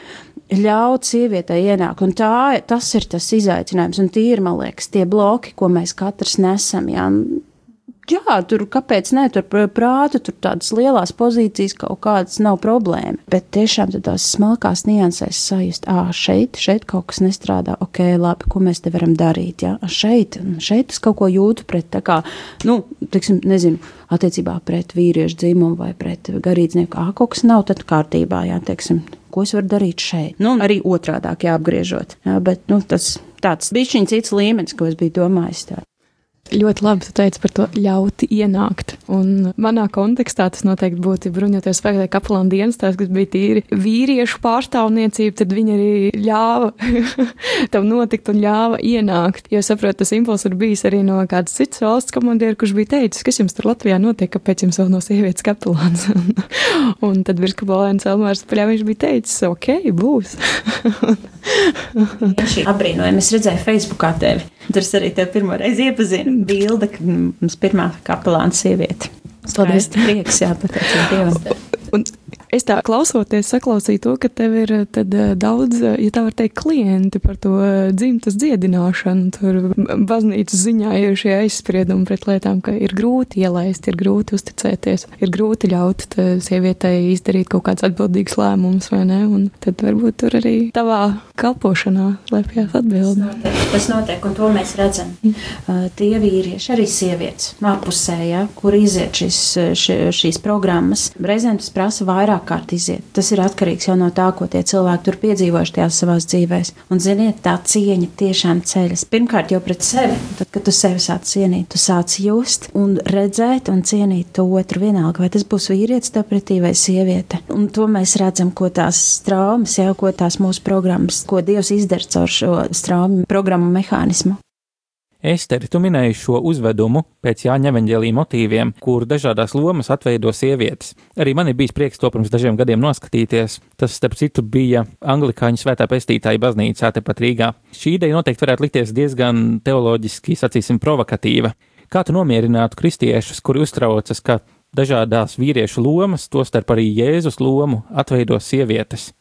ļaut sievietei ienākt. Un tā, tas ir tas izaicinājums, un tie ir, man liekas, tie bloki, ko mēs katrs nesam. Jā. Jā, tur kāpēc ne, tur prāta, tur tādas lielas pozīcijas kaut kādas nav problēma. Bet tiešām tās smalkās niansēs sajust, ah, šeit, šeit kaut kas nestrādā, ok, labi, ko mēs te varam darīt, jā, šeit, šeit es kaut ko jūtu pret, tā kā, nu, teiksim, nezinu, attiecībā pret vīriešu dzimumu vai pret garīdznieku, ah, kaut kas nav tad kārtībā, jā, teiksim, ko es varu darīt šeit. Nu, arī otrādāk jāapgriežot, jā, bet, nu, tas tāds bišķiņ cits līmenis, ko es biju domājis. Tā. Ļoti labi, teici par to ļauti ienākt. Un manā kontekstā tas noteikti būtu bruņoties spēkā kapelāna dienas, tās, kas bija tīri vīriešu pārstāvniecība, tad viņi arī ļāva tam notikt un ļāva ienākt. Jo saprotu, tas impulss ir bijis arī no kādas citas valsts komandieru, kurš bija teicis, kas jums tur Latvijā notiek, kāpēc jums vēl no sievietes kapelāns. un tad virskapelāns Elmārs Paļā viņš bija teicis, ok, būs. Viņš ir apbrīnojami. Es redzēju Facebookā tevi. Tur arī tevi pirmo reizi iepazinu bilde, kad mums pirmā kapelāna sieviete. Paldies! Prieks, jā, pateicam Dievam. Un Es tā klausoties, saklausīju to, ka tev ir tad, daudz, ja tā var teikt, klienti par to dzimtas dziedināšanu. Tur baznīcas ziņā ir šie aizspriedumi pret lietām, ka ir grūti ielaist, ir grūti uzticēties, ir grūti ļaut sievietei izdarīt kaut kāds atbildīgs lēmums, vai ne? Un tad varbūt tur arī tavā kalpošanā slēpjas atbildi. Tas tas notiek, un to mēs redzam. Mm. Tie vīrieši, arī sievietes, apusē, ja, kur iziet šis, š, šīs programmas, reizēm tas prasa vairāk kārt iziet. Tas ir atkarīgs jau no tā, ko tie cilvēki tur piedzīvojuši tajās savās dzīvēs. Un, ziniet, tā cieņa tiešām ceļas. Pirmkārt, jau pret sevi. Tad, kad tu sevi sāc cienīt, tu sāc just un redzēt un cienīt to otru vienalga, vai tas būs vīrietis tev pretī vai sieviete. Un to mēs redzam, ko tās traumas, jau ko tās mūsu programmas, ko Dievs izdara caur šo traumu programmu mehānismu. Esteri, tu minēji šo uzvedumu pēc Jāņa evaņģēlī motīviem, kur dažādās lomas atveido sievietes. Arī man ir bijis prieks to pirms dažiem gadiem noskatīties. Tas, starp citu, bija Anglikāņu svētā pestītāja baznīcā tepat Rīgā. Šī ideja noteikti varētu likties diezgan teoloģiski, sacīsim, provokatīva. Kā tu nomierinātu kristiešus, kuri uztraucas, ka dažādās vīriešu lomas, tostarp arī Jēzus lomu, atveido sievietes?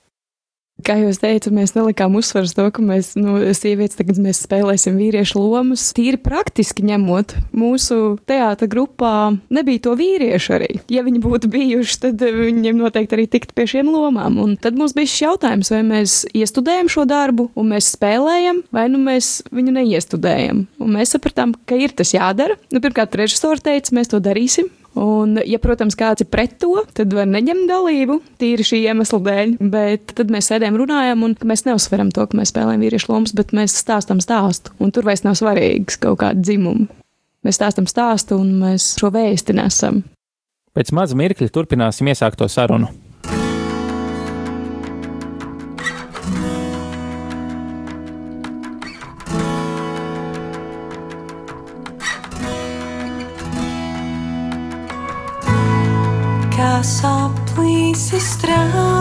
Kā jau teicu, mēs nelikām uzsvaru uz to, ka mēs, nu, sievietes tagad mēs spēlēsim vīriešu lomas. Tīri praktiski ņemot, mūsu teātra grupā nebija to vīriešu arī. Ja viņi būtu bijuši, tad viņiem noteikti arī tikt pie šiem lomām. Un tad mums bija šis jautājums, vai mēs iestudējam šo darbu un mēs spēlējam, vai nu mēs viņu neiestudējam. Un mēs sapratām, ka ir tas jādara. Nu, pirmkārt, režisori teica, mēs to darīsim. Un, ja, protams, kāds ir pret to, tad var neņemt dalību tīri šī iemesla dēļ. Bet tad mēs sēdējam, runājam, un mēs neuzsveram to, ka mēs spēlējam vīriešu lomas, bet mēs stāstam stāstu. Un tur vairs nav svarīgs kaut kāda dzimuma. Mēs stāstam stāstu, un mēs šo vēsti nesam. Pēc maza mirkļa turpināsim iesākto sarunu. Kā saplīsis trauks,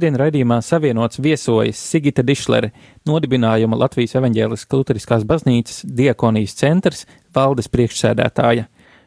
Šodien raidījumā savienots viesojas Sigita Dišlere, nodibinājuma Latvijas evaņģēliskās Lutheriskās baznīcas diakonijas centrs valdes priekšsēdētāja,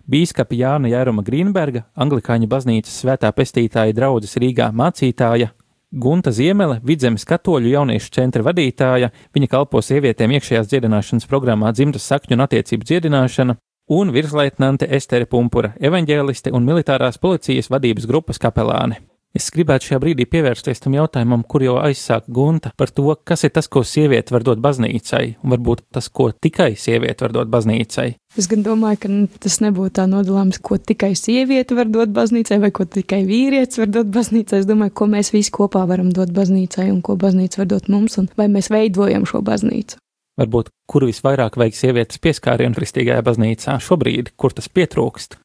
bīskapa Jāna Jēruma Grīnberga, Anglikāņu baznīcas svētā pestītāja draudzes Rīgā mācītāja, Gunta Ziemele, Vidzemes katoļu jauniešu centra vadītāja, viņa kalpo sievietēm iekšējās dziedināšanas programmā dzimtas sakņu un attiecību dziedināšana, un virsleitnante Estere Pumpura, evaņģēliste un militārās policijas vadības grupas kapelāne. Es gribētu šajā brīdī pievērsties tam jautājumam, kur jau aizsāka Gunta par to, kas ir tas, ko sieviete var dot baznīcai, un varbūt tas, ko tikai sieviete var dot baznīcai. Es gan domāju, ka tas nebūtu tā nodalāms, ko tikai sieviete var dot baznīcai, vai ko tikai vīrietis var dot baznīcai. Es domāju, ko mēs visi kopā varam dot baznīcai, un ko baznīca var dot mums, un vai mēs veidojam šo baznīcu. Varbūt kur visvairāk vajag sievietes pieskārienu kristīgajā baznīcā šobrīd, kur tas pietrūkst.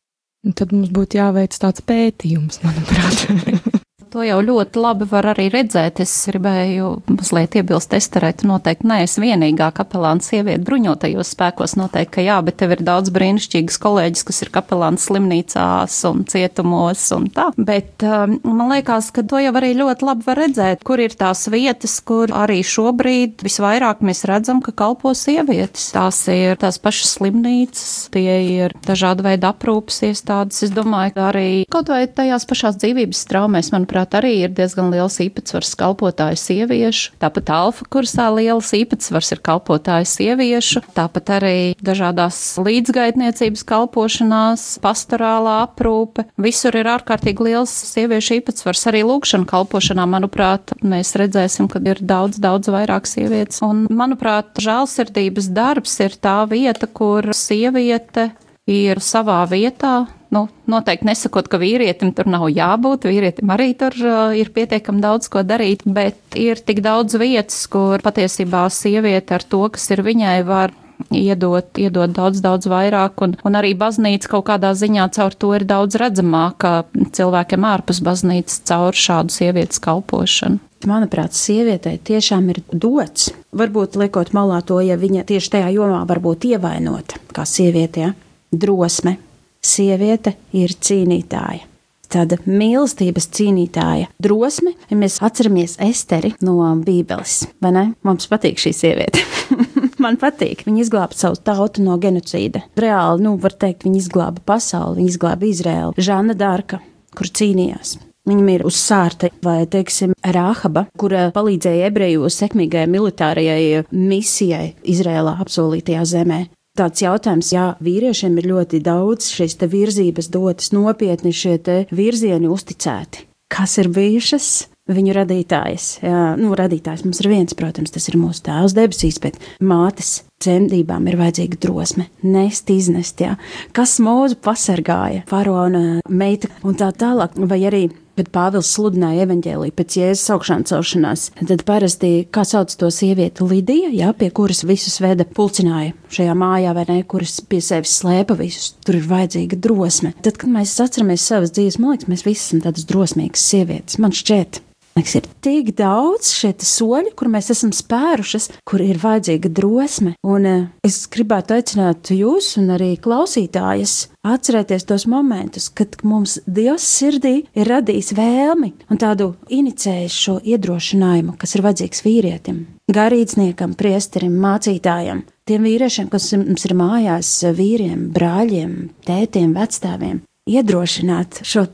Un tad mums būtu jāveic tāds pētījums, manuprāt. To jau ļoti labi var arī redzēt. Es gribēju mazliet iebilst, Esterēt, noteikti neesmu vienīgā kapelāna sieviete bruņotajos spēkos, noteikti, ka jā, bet tev ir daudz brīnišķīgas kolēģis, kas ir kapelāns slimnīcās un cietumos un tā. Bet um, man liekas, ka to jau arī ļoti labi var redzēt, kur ir tās vietas, kur arī šobrīd visvairāk mēs redzam, ka kalpo sievietes. Tās ir tās pašas slimnīcas, tie ir dažāda veida aprūpas iestādes. Es domāju, ka arī kaut vai tajās pašās dzīvības traumēs, manuprāt, manuprāt, arī ir diezgan liels īpatsvars kalpotāju sieviešu. Tāpat alfa kursā liels īpatsvars ir kalpotāju sieviešu, tāpat arī dažādās līdzgaitniecības kalpošanās, pastorālā aprūpe. Visur ir ārkārtīgi liels sieviešu īpatsvars. Arī lūkšana kalpošanā, manuprāt, mēs redzēsim, ka ir daudz, daudz vairāk sievietes. Un, manuprāt, žēlsirdības darbs ir tā vieta, kur sieviete ir savā vietā, Nu, noteikti nesakot, ka vīrietim tur nav jābūt, vīrietim arī tur uh, ir pietiekami daudz ko darīt, bet ir tik daudz vietas, kur patiesībā sieviete ar to, kas ir viņai, var iedot, iedot daudz, daudz vairāk, un, un arī baznīca kaut kādā ziņā caur to ir daudz redzamāka cilvēkiem ārpus baznīcas caur šādu sievietes kalpošanu. Manuprāt, sievietei tiešām ir dots. Varbūt liekot malā to, ja viņa tieši tajā jomā var būt ievainota, kā sieviete, ja? drosme, Sieviete ir cīnītāja. Tāda mīlestības cīnītāja, drosme, ja mēs atceramies Esteri no Bībeles, vai ne? Mums patīk šī sieviete. Man patīk. Viņa izglāba savu tautu no genocīda. Reāli, nu, var teikt, viņa izglāba pasauli, viņa izglāba Izraēlu. Žana Dārka, kur cīnījās. Viņam ir uz sārta, vai, teiksim, Rāhaba, kura palīdzēja ebreju sekmīgajai militārajai misijai Izrēlā apsolītajā zemē tāds jautājums, jā, vīriešiem ir ļoti daudz šīs virzības dotas, nopietni šie virzieni uzticēti. Kas ir bijušas? Viņu radītājs, jā, nu, radītājs mums ir viens, protams, tas ir mūsu tēvs debesīs, bet mātes dzemdībām ir vajadzīga drosme, nest, iznest, jā. Kas mūzu pasargāja, faraona meita un tā tālāk, vai arī kad Pāvils sludināja evaņģēlīju pēc jēzus augšām celšanās, tad parasti, kā sauc to sievieti, Lidija, jā, pie kuras visus veda pulcināja šajā mājā, vai ne, kuras pie sevis slēpa visus. Tur ir vajadzīga drosme. Tad, kad mēs atceramies savas dzīves, man liekas, mēs visi esam tādas drosmīgas sievietes. Man šķiet, Liekas, ir tik daudz šie soļi, kur mēs esam spērušas, kur ir vajadzīga drosme. Un uh, es gribētu aicināt jūs un arī klausītājas atcerēties tos momentus, kad mums Dievs sirdī ir radījis vēlmi un tādu inicējis šo iedrošinājumu, kas ir vajadzīgs vīrietim, garīdzniekam, priesterim, mācītājam. Tiem vīriešiem, kas mums ir mājās, vīriem, brāļiem, tētiem, vecstāviem, iedrošināt šo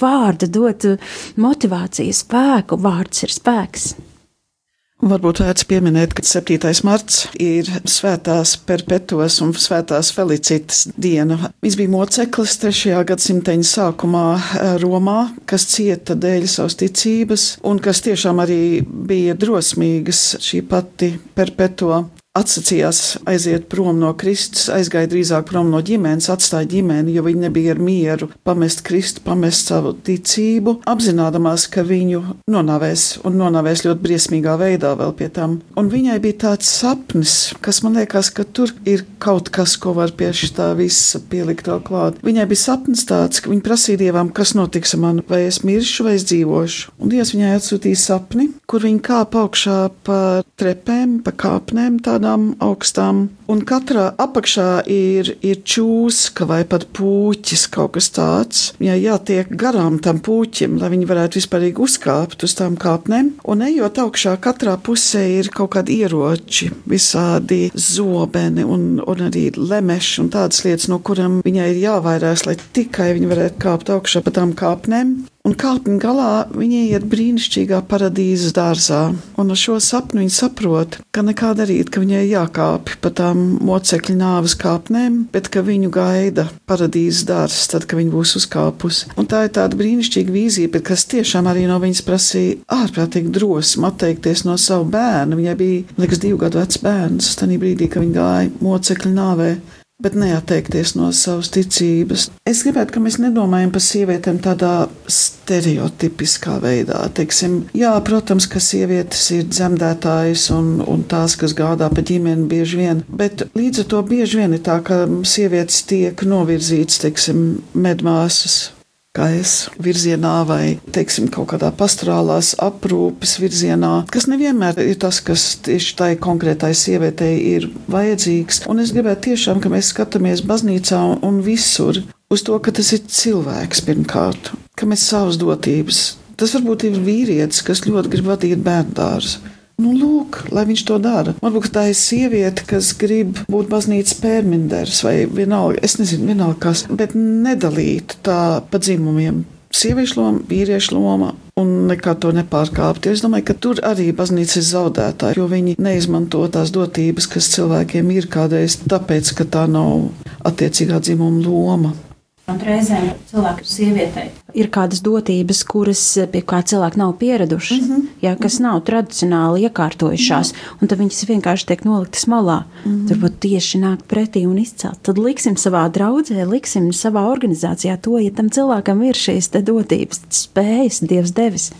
vārdu, dot motivāciju, spēku. Vārds ir spēks. Varbūt vērts pieminēt, ka 7. marts ir svētās perpetuas un svētās felicitas diena. Viņš bija moceklis 3. gadsimteņa sākumā eh, Romā, kas cieta dēļ savas ticības un kas tiešām arī bija drosmīgas šī pati perpetua atsacījās aiziet prom no Kristus, aizgāja drīzāk prom no ģimenes, atstāja ģimeni, jo viņi nebija ar mieru pamest Kristu, pamest savu ticību, apzinādamās, ka viņu nonāvēs un nonāvēs ļoti briesmīgā veidā vēl pie tam. Un viņai bija tāds sapnis, kas man liekas, ka tur ir kaut kas, ko var pie šī visa pielikt vēl klāt. Viņai bija sapnis tāds, ka viņa prasīja Dievam, kas notiks ar mani, vai es miršu vai es dzīvošu. Un Dievs viņai atsūtīja sapni, kur viņa kāpa augšā pa trepēm, pa kāpnēm. Tā tādām augstām, un katrā apakšā ir, ir čūska vai pat pūķis, kaut kas tāds. Viņai jātiek garām tam pūķim, lai viņi varētu vispārīgi uzkāpt uz tām kāpnēm, un ejot augšā, katrā pusē ir kaut kādi ieroči, visādi zobeni un, un arī lemeši un tādas lietas, no kurām viņai ir jāvairās, lai tikai viņi varētu kāpt augšā pa tām kāpnēm. Un kāpņu galā viņa iet brīnišķīgā paradīzes dārzā, un ar šo sapni viņa saprot, ka nekā darīt, ka viņai jākāpj pa tām mocekļu nāves kāpnēm, bet ka viņu gaida paradīzes dārzs, tad, kad viņa būs uzkāpusi. Un tā ir tāda brīnišķīga vīzija, bet kas tiešām arī no viņas prasīja ārprātīgi drosmi atteikties no savu bērnu. Viņai bija, liekas, divu gadu vecs bērns, tas brīdī, kad viņa gāja mocekļu nāvē bet neatteikties no savas ticības. Es gribētu, ka mēs nedomājam par sievietēm tādā stereotipiskā veidā. Teiksim, jā, protams, ka sievietes ir dzemdētājas un, un tās, kas gādā pa ģimeni bieži vien, bet līdz ar to bieži vien ir tā, ka sievietes tiek novirzītas, teiksim, medmāsas es virzienā vai, teiksim, kaut kādā pastorālās aprūpes virzienā, kas nevienmēr ir tas, kas tieši tai konkrētai sievietei ir vajadzīgs. Un es gribētu tiešām, ka mēs skatāmies baznīcā un, visur uz to, ka tas ir cilvēks pirmkārt, ka mēs savas dotības. Tas varbūt ir vīrietis, kas ļoti grib vadīt bērnu dārzu. Nu, lūk, lai viņš to dara. Varbūt tā ir sieviete, kas grib būt baznīcas pērminders vai vienalga, es nezinu, vienalga kas, bet nedalīt tā pa dzimumiem. Sieviešu loma, vīriešu loma un nekā to nepārkāpt. Es domāju, ka tur arī baznīca ir zaudētāja, jo viņi neizmanto tās dotības, kas cilvēkiem ir kādreiz, tāpēc, ka tā nav attiecīgā dzimuma loma. Un reizēm cilvēku sievietei ir kādas dotības, kuras pie kā cilvēki nav pieraduši, mm -hmm. Ja, kas nav tradicionāli iekārtojušās, un tad viņas vienkārši tiek noliktas malā. Mm. Turbūt tieši nāk pretī un izcelt. Tad liksim savā draudzē, liksim savā organizācijā to, ja tam cilvēkam ir šīs dotības, spējas, Dievs devis.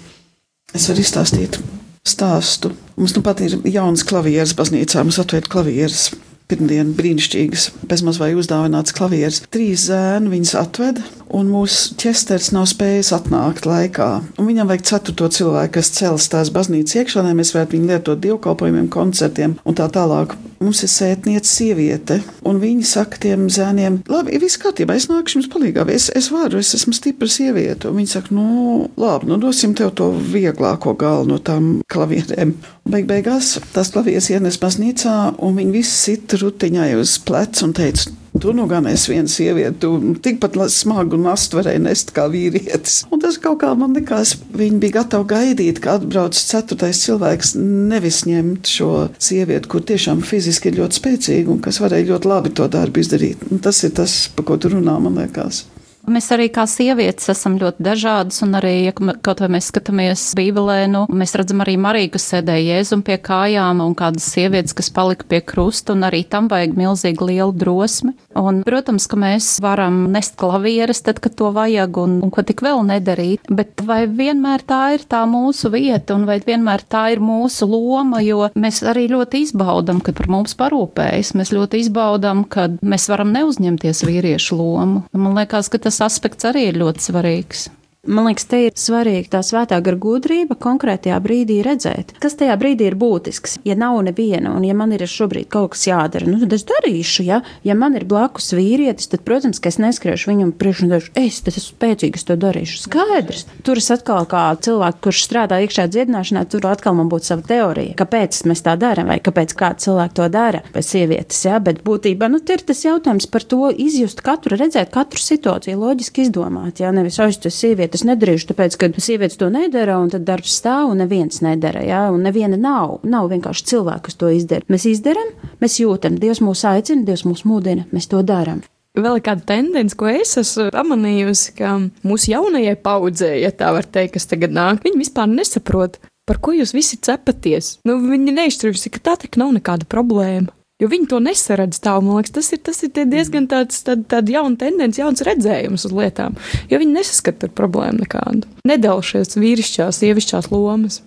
Es varu izstāstīt stāstu. Mums nu pat ir jauns klavieres baznīcā, mums atvērt klavieres pirmdienu brīnišķīgas, bezmaz vai uzdāvināts klavieres. Trīs zēni viņas atveda, un mūsu ķesters nav spējis atnākt laikā. Un viņam vajag ceturto cilvēku, kas cels tās baznīcas iekšā, lai mēs varētu viņu lietot dievkalpojumiem, koncertiem un tā tālāk. Mums ir sētniece sieviete, un viņi saka tiem zēniem, labi, viss kārtībā, es nākšu jums palīgā, es, es varu, es esmu stipra sieviete. Un viņi saka, nu, labi, nu dosim tev to vieglāko galu no tām klavierēm. Beig beigās tās klavieres ienes baznīcā, un viņi visi sit rutiņai uz pleca un teica, Tu nu gan esi viena sieviete, tu tikpat smagu nastu varēji nest kā vīrietis. Un tas kaut kā man likās, viņi bija gatavi gaidīt, ka atbrauc ceturtais cilvēks, nevis ņemt šo sievieti, kur tiešām fiziski ir ļoti spēcīga un kas varēja ļoti labi to darbu izdarīt. Un tas ir tas, pa ko tu runā, man liekas. Mēs arī kā sievietes esam ļoti dažādas, un arī, ja kaut vai mēs skatāmies Bībelē, nu, mēs redzam arī Mariju, kas sēdēja Jēzum pie kājām, un kādas sievietes, kas palika pie krusta, un arī tam vajag milzīgi lielu drosmi. Un, protams, ka mēs varam nest klavieres, tad, kad to vajag, un, un ko tik vēl nedarīt, bet vai vienmēr tā ir tā mūsu vieta, un vai vienmēr tā ir mūsu loma, jo mēs arī ļoti izbaudam, kad par mums parūpējas, mēs ļoti izbaudam, kad mēs varam neuzņemties vīriešu lomu. Man liekas, ka tas tas aspekts arī ir ļoti svarīgs. Man liekas, te ir svarīga tā svētā gara gudrība konkrētajā brīdī redzēt, kas tajā brīdī ir būtisks. Ja nav neviena, un ja man ir šobrīd kaut kas jādara, nu, tad es darīšu. Ja, ja man ir blakus vīrietis, tad, protams, ka es neskriešu viņam priekšā es tas esmu spēcīgs, to darīšu. Skaidrs. Tur es atkal kā cilvēks, kurš strādā iekšā dziedināšanā, tur atkal man būtu sava teorija. Kāpēc mēs tā darām, vai kāpēc kāds cilvēks to dara pēc sievietes. Ja? Bet būtībā nu, ir tas jautājums par to izjust katru, redzēt katru situāciju, loģiski izdomāt. Ja? Nevis aizstāvēt sievieti sievieti es nedarīšu, tāpēc, ka sievietes to nedara, un tad darbs stāv, un neviens nedara, jā, un neviena nav. Nav vienkārši cilvēki, kas to izdara. Mēs izdarām, mēs jūtam, Dievs mūs aicina, Dievs mūs mudina, mēs to darām. Vēl ir kāda tendence, ko es esmu pamanījusi, ka mūsu jaunajai paudzei, ja tā var teikt, kas tagad nāk, viņi vispār nesaprot, par ko jūs visi cepaties. Nu, viņi neizturējuši, ka tā tik nav nekāda problēma. Jo viņi to nesaredz tā, man liekas, tas ir, tas ir diezgan tāds, tād, tād jauna tendence, jauns redzējums uz lietām. Jo viņi nesaskata problēmu nekādu. Nedala šīs vīrišķās, sievišķās lomas.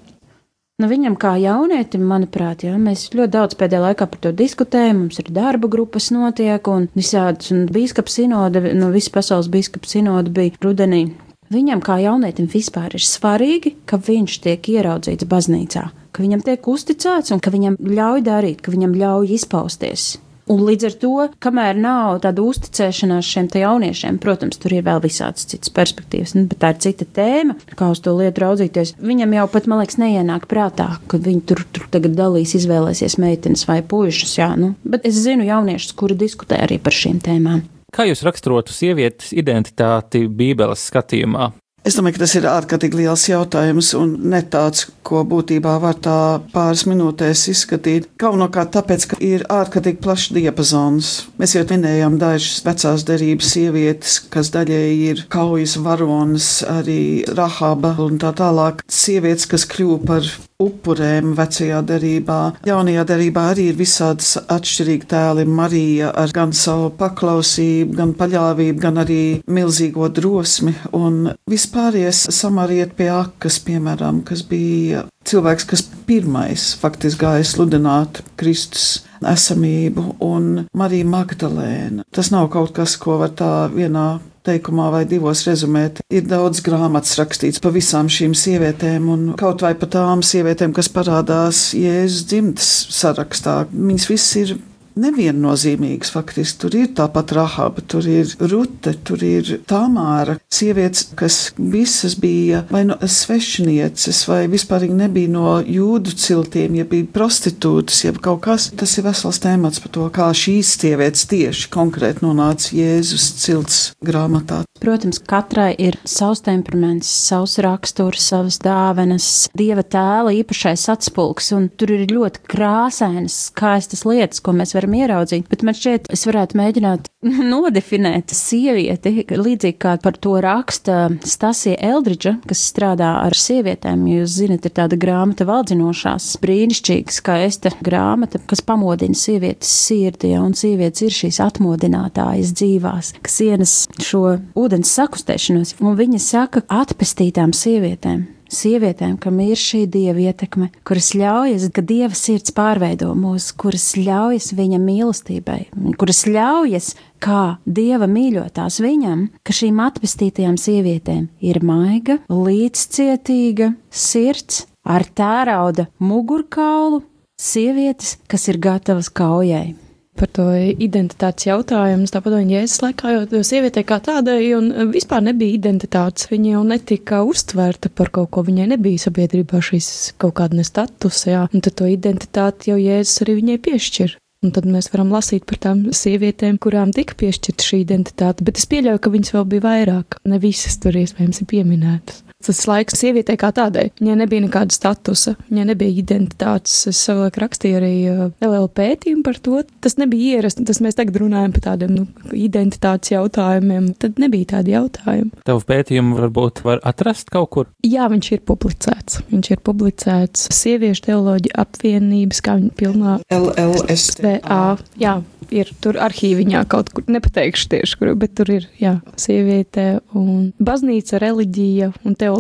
Nu, viņam kā jaunietim, manuprāt, jā, mēs ļoti daudz pēdējā laikā par to diskutējam. Mums ir darba grupas notiek un visādas, un biskupa sinode, nu, visa pasaules biskupa sinode bija rudenī. Viņam kā jaunietim vispār ir svarīgi, ka viņš tiek ieraudzīts baznīcā ka viņam tiek uzticēts un ka viņam ļauj darīt, ka viņam ļauj izpausties. Un līdz ar to, kamēr nav tāda uzticēšanās šiem jauniešiem, protams, tur ir vēl visādas citas perspektīvas, nu, bet tā ir cita tēma, kā uz to lietu raudzīties. Viņam jau pat, man liekas, neienāk prātā, ka viņi tur, tur tagad dalīs, izvēlēsies meitenes vai puišus. Jā, nu. Bet es zinu jauniešus, kuri diskutē arī par šīm tēmām. Kā jūs raksturotu sievietes identitāti Bībeles skatījumā? Es domāju, ka tas ir ārkārtīgi liels jautājums un ne tāds, ko būtībā var tā pāris minūtēs izskatīt. Galvenokārt tāpēc, ka ir ārkārtīgi plašs diapazons. Mēs jau minējām dažas vecās derības sievietes, kas daļēji ir kaujas varonas, arī Rahaba un tā tālāk. Sievietes, kas kļuva par upurēm vecajā derībā. Jaunajā derībā arī ir visādas atšķirīgi tēli. Marija ar gan savu paklausību, gan paļāvību, gan arī milzīgo drosmi. Un vispāries samariet pie akas, piemēram, kas bija cilvēks, kas pirmais faktiski gāja sludināt Kristus esamību, un Marija Magdalēna. Tas nav kaut kas, ko var tā vienā teikumā vai divos rezumēt. Ir daudz grāmatas rakstīts par visām šīm sievietēm, un kaut vai par tām sievietēm, kas parādās Jēzus dzimtas sarakstā. Viņas viss ir neviennozīmīgs. Faktiski tur ir tāpat Rahaba, tur ir Rute, tur ir Tamāra. Sievietes, kas visas bija vai no svešnieces, vai vispār nebija no jūdu ciltiem, ja bija prostitūtas, jeb kaut kas. Tas ir vesels temats par to, kā šīs sievietes tieši konkrēti nonāca Jēzus cilts grāmatā. Protams, katrai ir savs temperaments, savs raksturs, savas dāvanas, dieva tēla īpašais atspulgs, un tur ir ļoti krāsainas, skaistas lietas, ko mēs varam ieraudzīt. Bet man šķiet, es varētu mēģināt nodefinēt sievieti, līdzīgi kā par to raksta Stasija Eldridža, kas strādā ar sievietēm. Jūs zinat, ir tāda grāmata valdzinošās, brīnišķīga, skaista grāmata, kas pamodina sievietes sirdi, ja, un sievietes ir šīs atmodinātājas dzīvās, kas ienes šo ūdens sakustēšanos, un viņa saka atpestītām sievietēm. Sievietēm, kam ir šī dieva ietekme, kuras ļaujas, ka dieva sirds pārveido mūs, kuras ļaujas viņa mīlestībai, kuras ļaujas, kā dieva mīļotās viņam, ka šīm atpestītajām sievietēm ir maiga, līdzcietīga sirds ar tērauda mugurkaulu, sievietes, kas ir gatavas kaujai par to identitātes jautājumu. Tāpat viņa jēzus laikā, jo sievietei kā tādai un vispār nebija identitātes. Viņa jau netika uztverta par kaut ko, viņai nebija sabiedrībā šīs kaut kāda nestatusa, jā, un tad to identitāti jau jēzus arī viņai piešķir. Un tad mēs varam lasīt par tām sievietēm, kurām tika piešķirta šī identitāte, bet es pieļauju, ka viņas vēl bija vairāk. Ne visas tur iespējams ir pieminētas tas laiks sievietei kā tādai. Viņai nebija nekāda statusa, viņai nebija identitātes. Es savulaik rakstīju arī uh, LL pētījumu par to. Tas nebija ierasts, tas mēs tagad runājam par tādiem nu, identitātes jautājumiem. Tad nebija tādi jautājumi. Tavu pētījumu varbūt var atrast kaut kur? Jā, viņš ir publicēts. Viņš ir publicēts Sieviešu teoloģija apvienības, kā viņa pilnā LLSTA. Jā, ir tur arhīviņā kaut kur, nepateikšu tieši, kur, bet tur ir, jā, sieviete un baznīca, reliģija un teoloģija.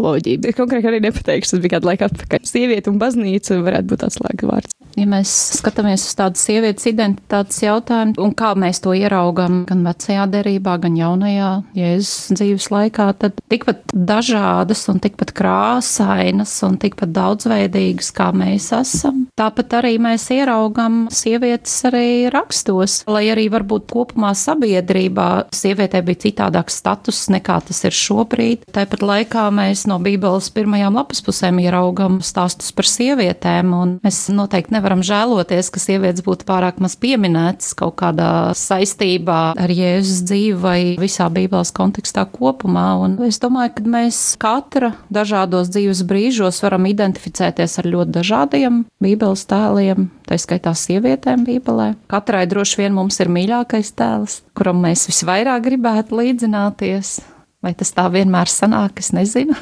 Bet konkrēti arī nepateikšu, tas bija kādu laiku atpakaļ. Sieviete un baznīca varētu būt atslēga vārds. Ja mēs skatāmies uz tādu sievietes identitātes jautājumu un kā mēs to ieraugam gan vecajā derībā, gan jaunajā Jēzus dzīves laikā, tad tikpat dažādas un tikpat krāsainas un tikpat daudzveidīgas, kā mēs esam. Tāpat arī mēs ieraugam sievietes arī rakstos, lai arī varbūt kopumā sabiedrībā sievietē bija citādāks status nekā tas ir šobrīd. Tāpat laikā mēs no Bībeles pirmajām lapas pusēm ieraugam stāstus par sievietēm, un mēs noteikti nevaram žēloties, ka sievietes būtu pārāk maz pieminētas kaut kādā saistībā ar Jēzus dzīvi vai visā Bībeles kontekstā kopumā. Un es domāju, ka mēs katra dažādos dzīves brīžos varam identificēties ar ļoti dažādiem Bībeles tēliem, tā skaitā sievietēm Bībelē. Katrai droši vien mums ir mīļākais tēls, kuram mēs visvairāk gribētu līdzināties. Vai tas tā vienmēr sanāk, es nezinu.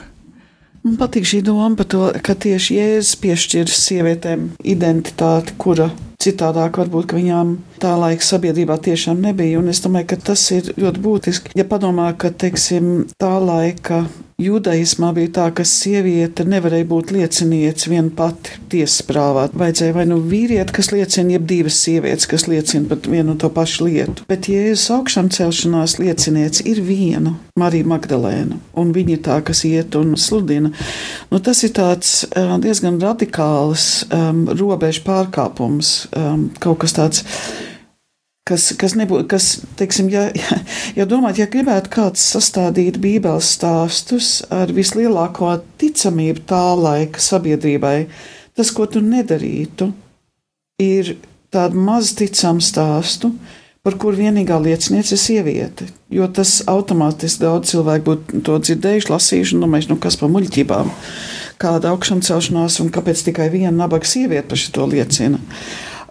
Man patīk šī doma par to, ka tieši Jēzus piešķir sievietēm identitāti, kura citādāk varbūt viņām tā laika sabiedrībā tiešām nebija. Un es domāju, ka tas ir ļoti būtiski. Ja padomā, ka teiksim, tā laika Judaismā bija tā, ka sieviete nevarēja būt lieciniece viena pati tiesas prāvā. Vajadzēja vai nu vīrieti, kas liecina, jeb divas sievietes, kas liecina par vienu un to pašu lietu. Bet Jēzus augšām celšanās lieciniece ir viena - Marija Magdalēna, un viņa ir tā, kas iet un sludina. Nu, tas ir tāds uh, diezgan radikāls um, robežu pārkāpums, um, kaut kas tāds kas, kas nebūtu, kas, teiksim, ja, ja, ja domāt, ja gribētu kāds sastādīt bībeles stāstus ar vislielāko ticamību tā laika sabiedrībai, tas, ko tu nedarītu, ir tādu maz ticamu stāstu, par kur vienīgā lieciniece ir sieviete. Jo tas automātiski daudz cilvēku būtu to dzirdējuši, lasījuši un domājuši, nu kas par muļķībām, kāda augšām celšanās un kāpēc tikai viena nabaga sieviete par šo liecina.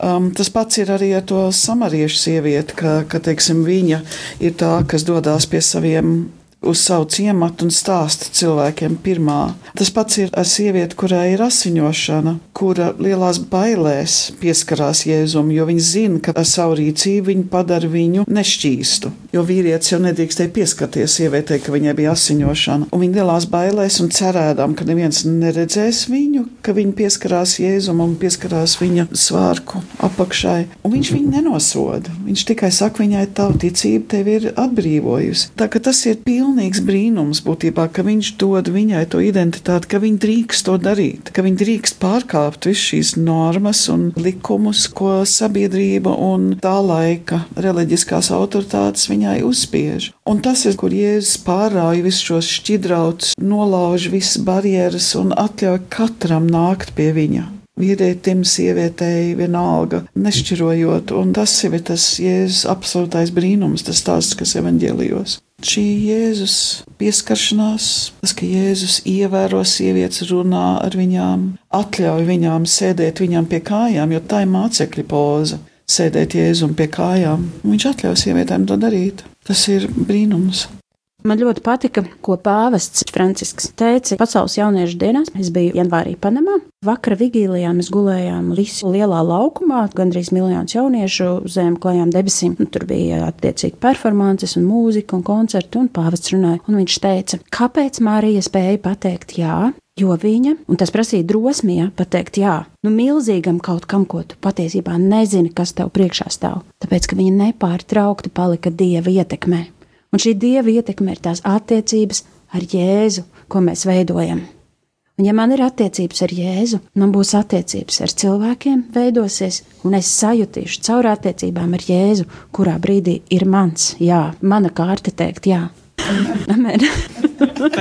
Um, tas pats ir arī ar to samariešu sievieti, ka, ka teiksim, viņa ir tā, kas dodas pie saviem uz savu ciematu un stāsta cilvēkiem pirmā. Tas pats ir ar sievieti, kurai ir asiņošana, kura lielās bailēs pieskarās Jēzum, jo viņa zina, ka ar savu rīcību viņa padara viņu nešķīstu. Jo vīrietis jau nedrīkstēja pieskarties sievietei, ka viņai bija asiņošana. Un viņa lielās bailēs un cerēdām, ka neviens neredzēs viņu, ka viņa pieskarās Jēzum un pieskarās viņa svārku apakšai. Un viņš viņu nenosoda. Viņš tikai saka, viņai tā ticība tevi ir atbrīvojusi. Tā ka tas ir pilnīgi pilnīgs brīnums būtībā, ka viņš dod viņai to identitāti, ka viņa drīkst to darīt, ka viņa drīkst pārkāpt visu šīs normas un likumus, ko sabiedrība un tā laika reliģiskās autoritātes viņai uzspiež. Un tas ir, kur Jēzus pārrauj visus šos šķidrautus, nolauž visas barjeras un atļauj katram nākt pie viņa vīrietim, sievietei, vienalga, nešķirojot. Un tas ir tas Jēzus absolūtais brīnums, tas stāsts, kas evaņģēlijos. Šī Jēzus pieskaršanās, tas, ka Jēzus ievēro sievietes, runā ar viņām, atļauj viņām sēdēt viņām pie kājām, jo tā ir mācekļa poza - sēdēt Jēzum pie kājām. Viņš atļauj sievietēm to darīt. Tas ir brīnums. Man ļoti patika, ko pāvests Francisks teica pasaules jauniešu dienās. Es biju janvārī Panamā. Vakara vigīlijā mēs gulējām visu lielā laukumā, gandrīz miljonus jauniešu zem klajām debesīm. Un tur bija attiecīgi performances un mūzika un koncerti, un pāvests runāja. Un viņš teica, kāpēc Mārija spēja pateikt jā, Jo viņa, un tas prasīja drosmi, ja, pateikt, jā, nu, milzīgam kaut kam, ko tu patiesībā nezini, kas tev priekšā stāv. Tāpēc, ka viņa nepārtraukti palika dieva ietekmē. Un šī dieva ietekme ir tās attiecības ar Jēzu, ko mēs veidojam. Un, ja man ir attiecības ar Jēzu, man būs attiecības ar cilvēkiem, veidosies, un es sajutīšu caur attiecībām ar Jēzu, kurā brīdī ir mans, jā, mana kārta teikt, jā. Amen.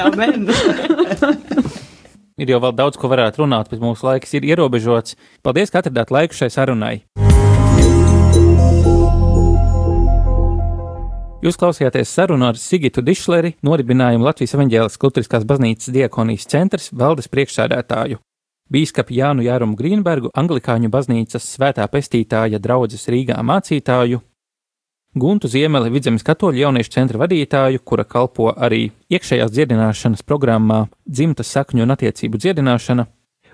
Amen. ir jau vēl daudz, ko varētu runāt, bet mūsu laiks ir ierobežots. Paldies, ka atradāt laiku šai sarunai! Jūs klausījāties sarunu ar Sigitu Dišleri, noribinājumu Latvijas evaņģēlas kultūriskās baznīcas diakonijas centrs valdes priekšsēdētāju. Bīskapu Jānu Jārumu Grīnbergu, Anglikāņu baznīcas svētā pestītāja draudzes Rīgā mācītāju, Guntu Ziemeli Vidzemes katoļu jauniešu centra vadītāju, kura kalpo arī iekšējās dziedināšanas programmā dzimtas sakņu un attiecību dziedināšana,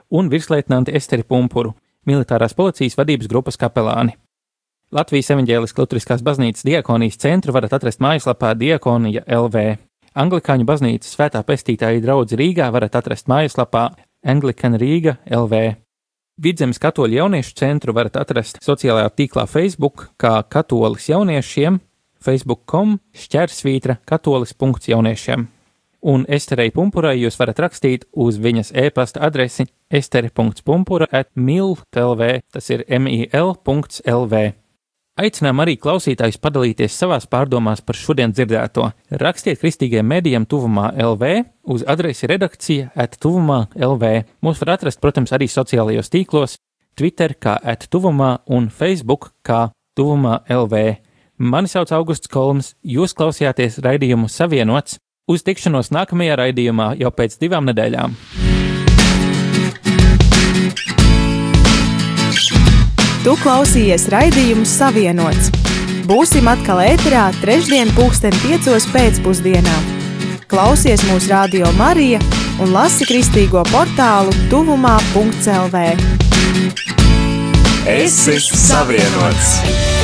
un virsleitnanti Esteri Pumpuru, militārās policijas vadības grupas kapelāni. Latvijas evaņģēliskās Lutriskās baznīcas diakonijas centru varat atrast mājaslapā Diakonija LV. Anglikāņu baznīcas svētā pestītāja draudzi Rīgā varat atrast mājaslapā Anglican Rīga LV. Vidzemes katoļu jauniešu centru varat atrast sociālajā tīklā Facebook kā katolis jauniešiem, facebook.com šķērsvītra katolis.jauniešiem. Un Esterei Pumpurai jūs varat rakstīt uz viņas e-pasta adresi estere.pumpura at mil.lv, tas ir mil.lv. Aicinām arī klausītājus padalīties savās pārdomās par šodien dzirdēto. Rakstiet kristīgajiem medijiem tuvumā LV uz adresi redakcija at tuvumā LV. Mūs var atrast, protams, arī sociālajos tīklos, Twitter kā at tuvumā un Facebook kā tuvumā LV. Mani sauc Augusts Kolms, jūs klausījāties raidījumu Savienots. Uz tikšanos nākamajā raidījumā jau pēc divām nedēļām. Tu klausījies raidījumu Savienots. Būsim atkal ēterā trešdien, pulksten piecos pēcpusdienā. Klausies mūsu radio Marija un lasi kristīgo portālu tuvumā.lv. Es esmu savienots!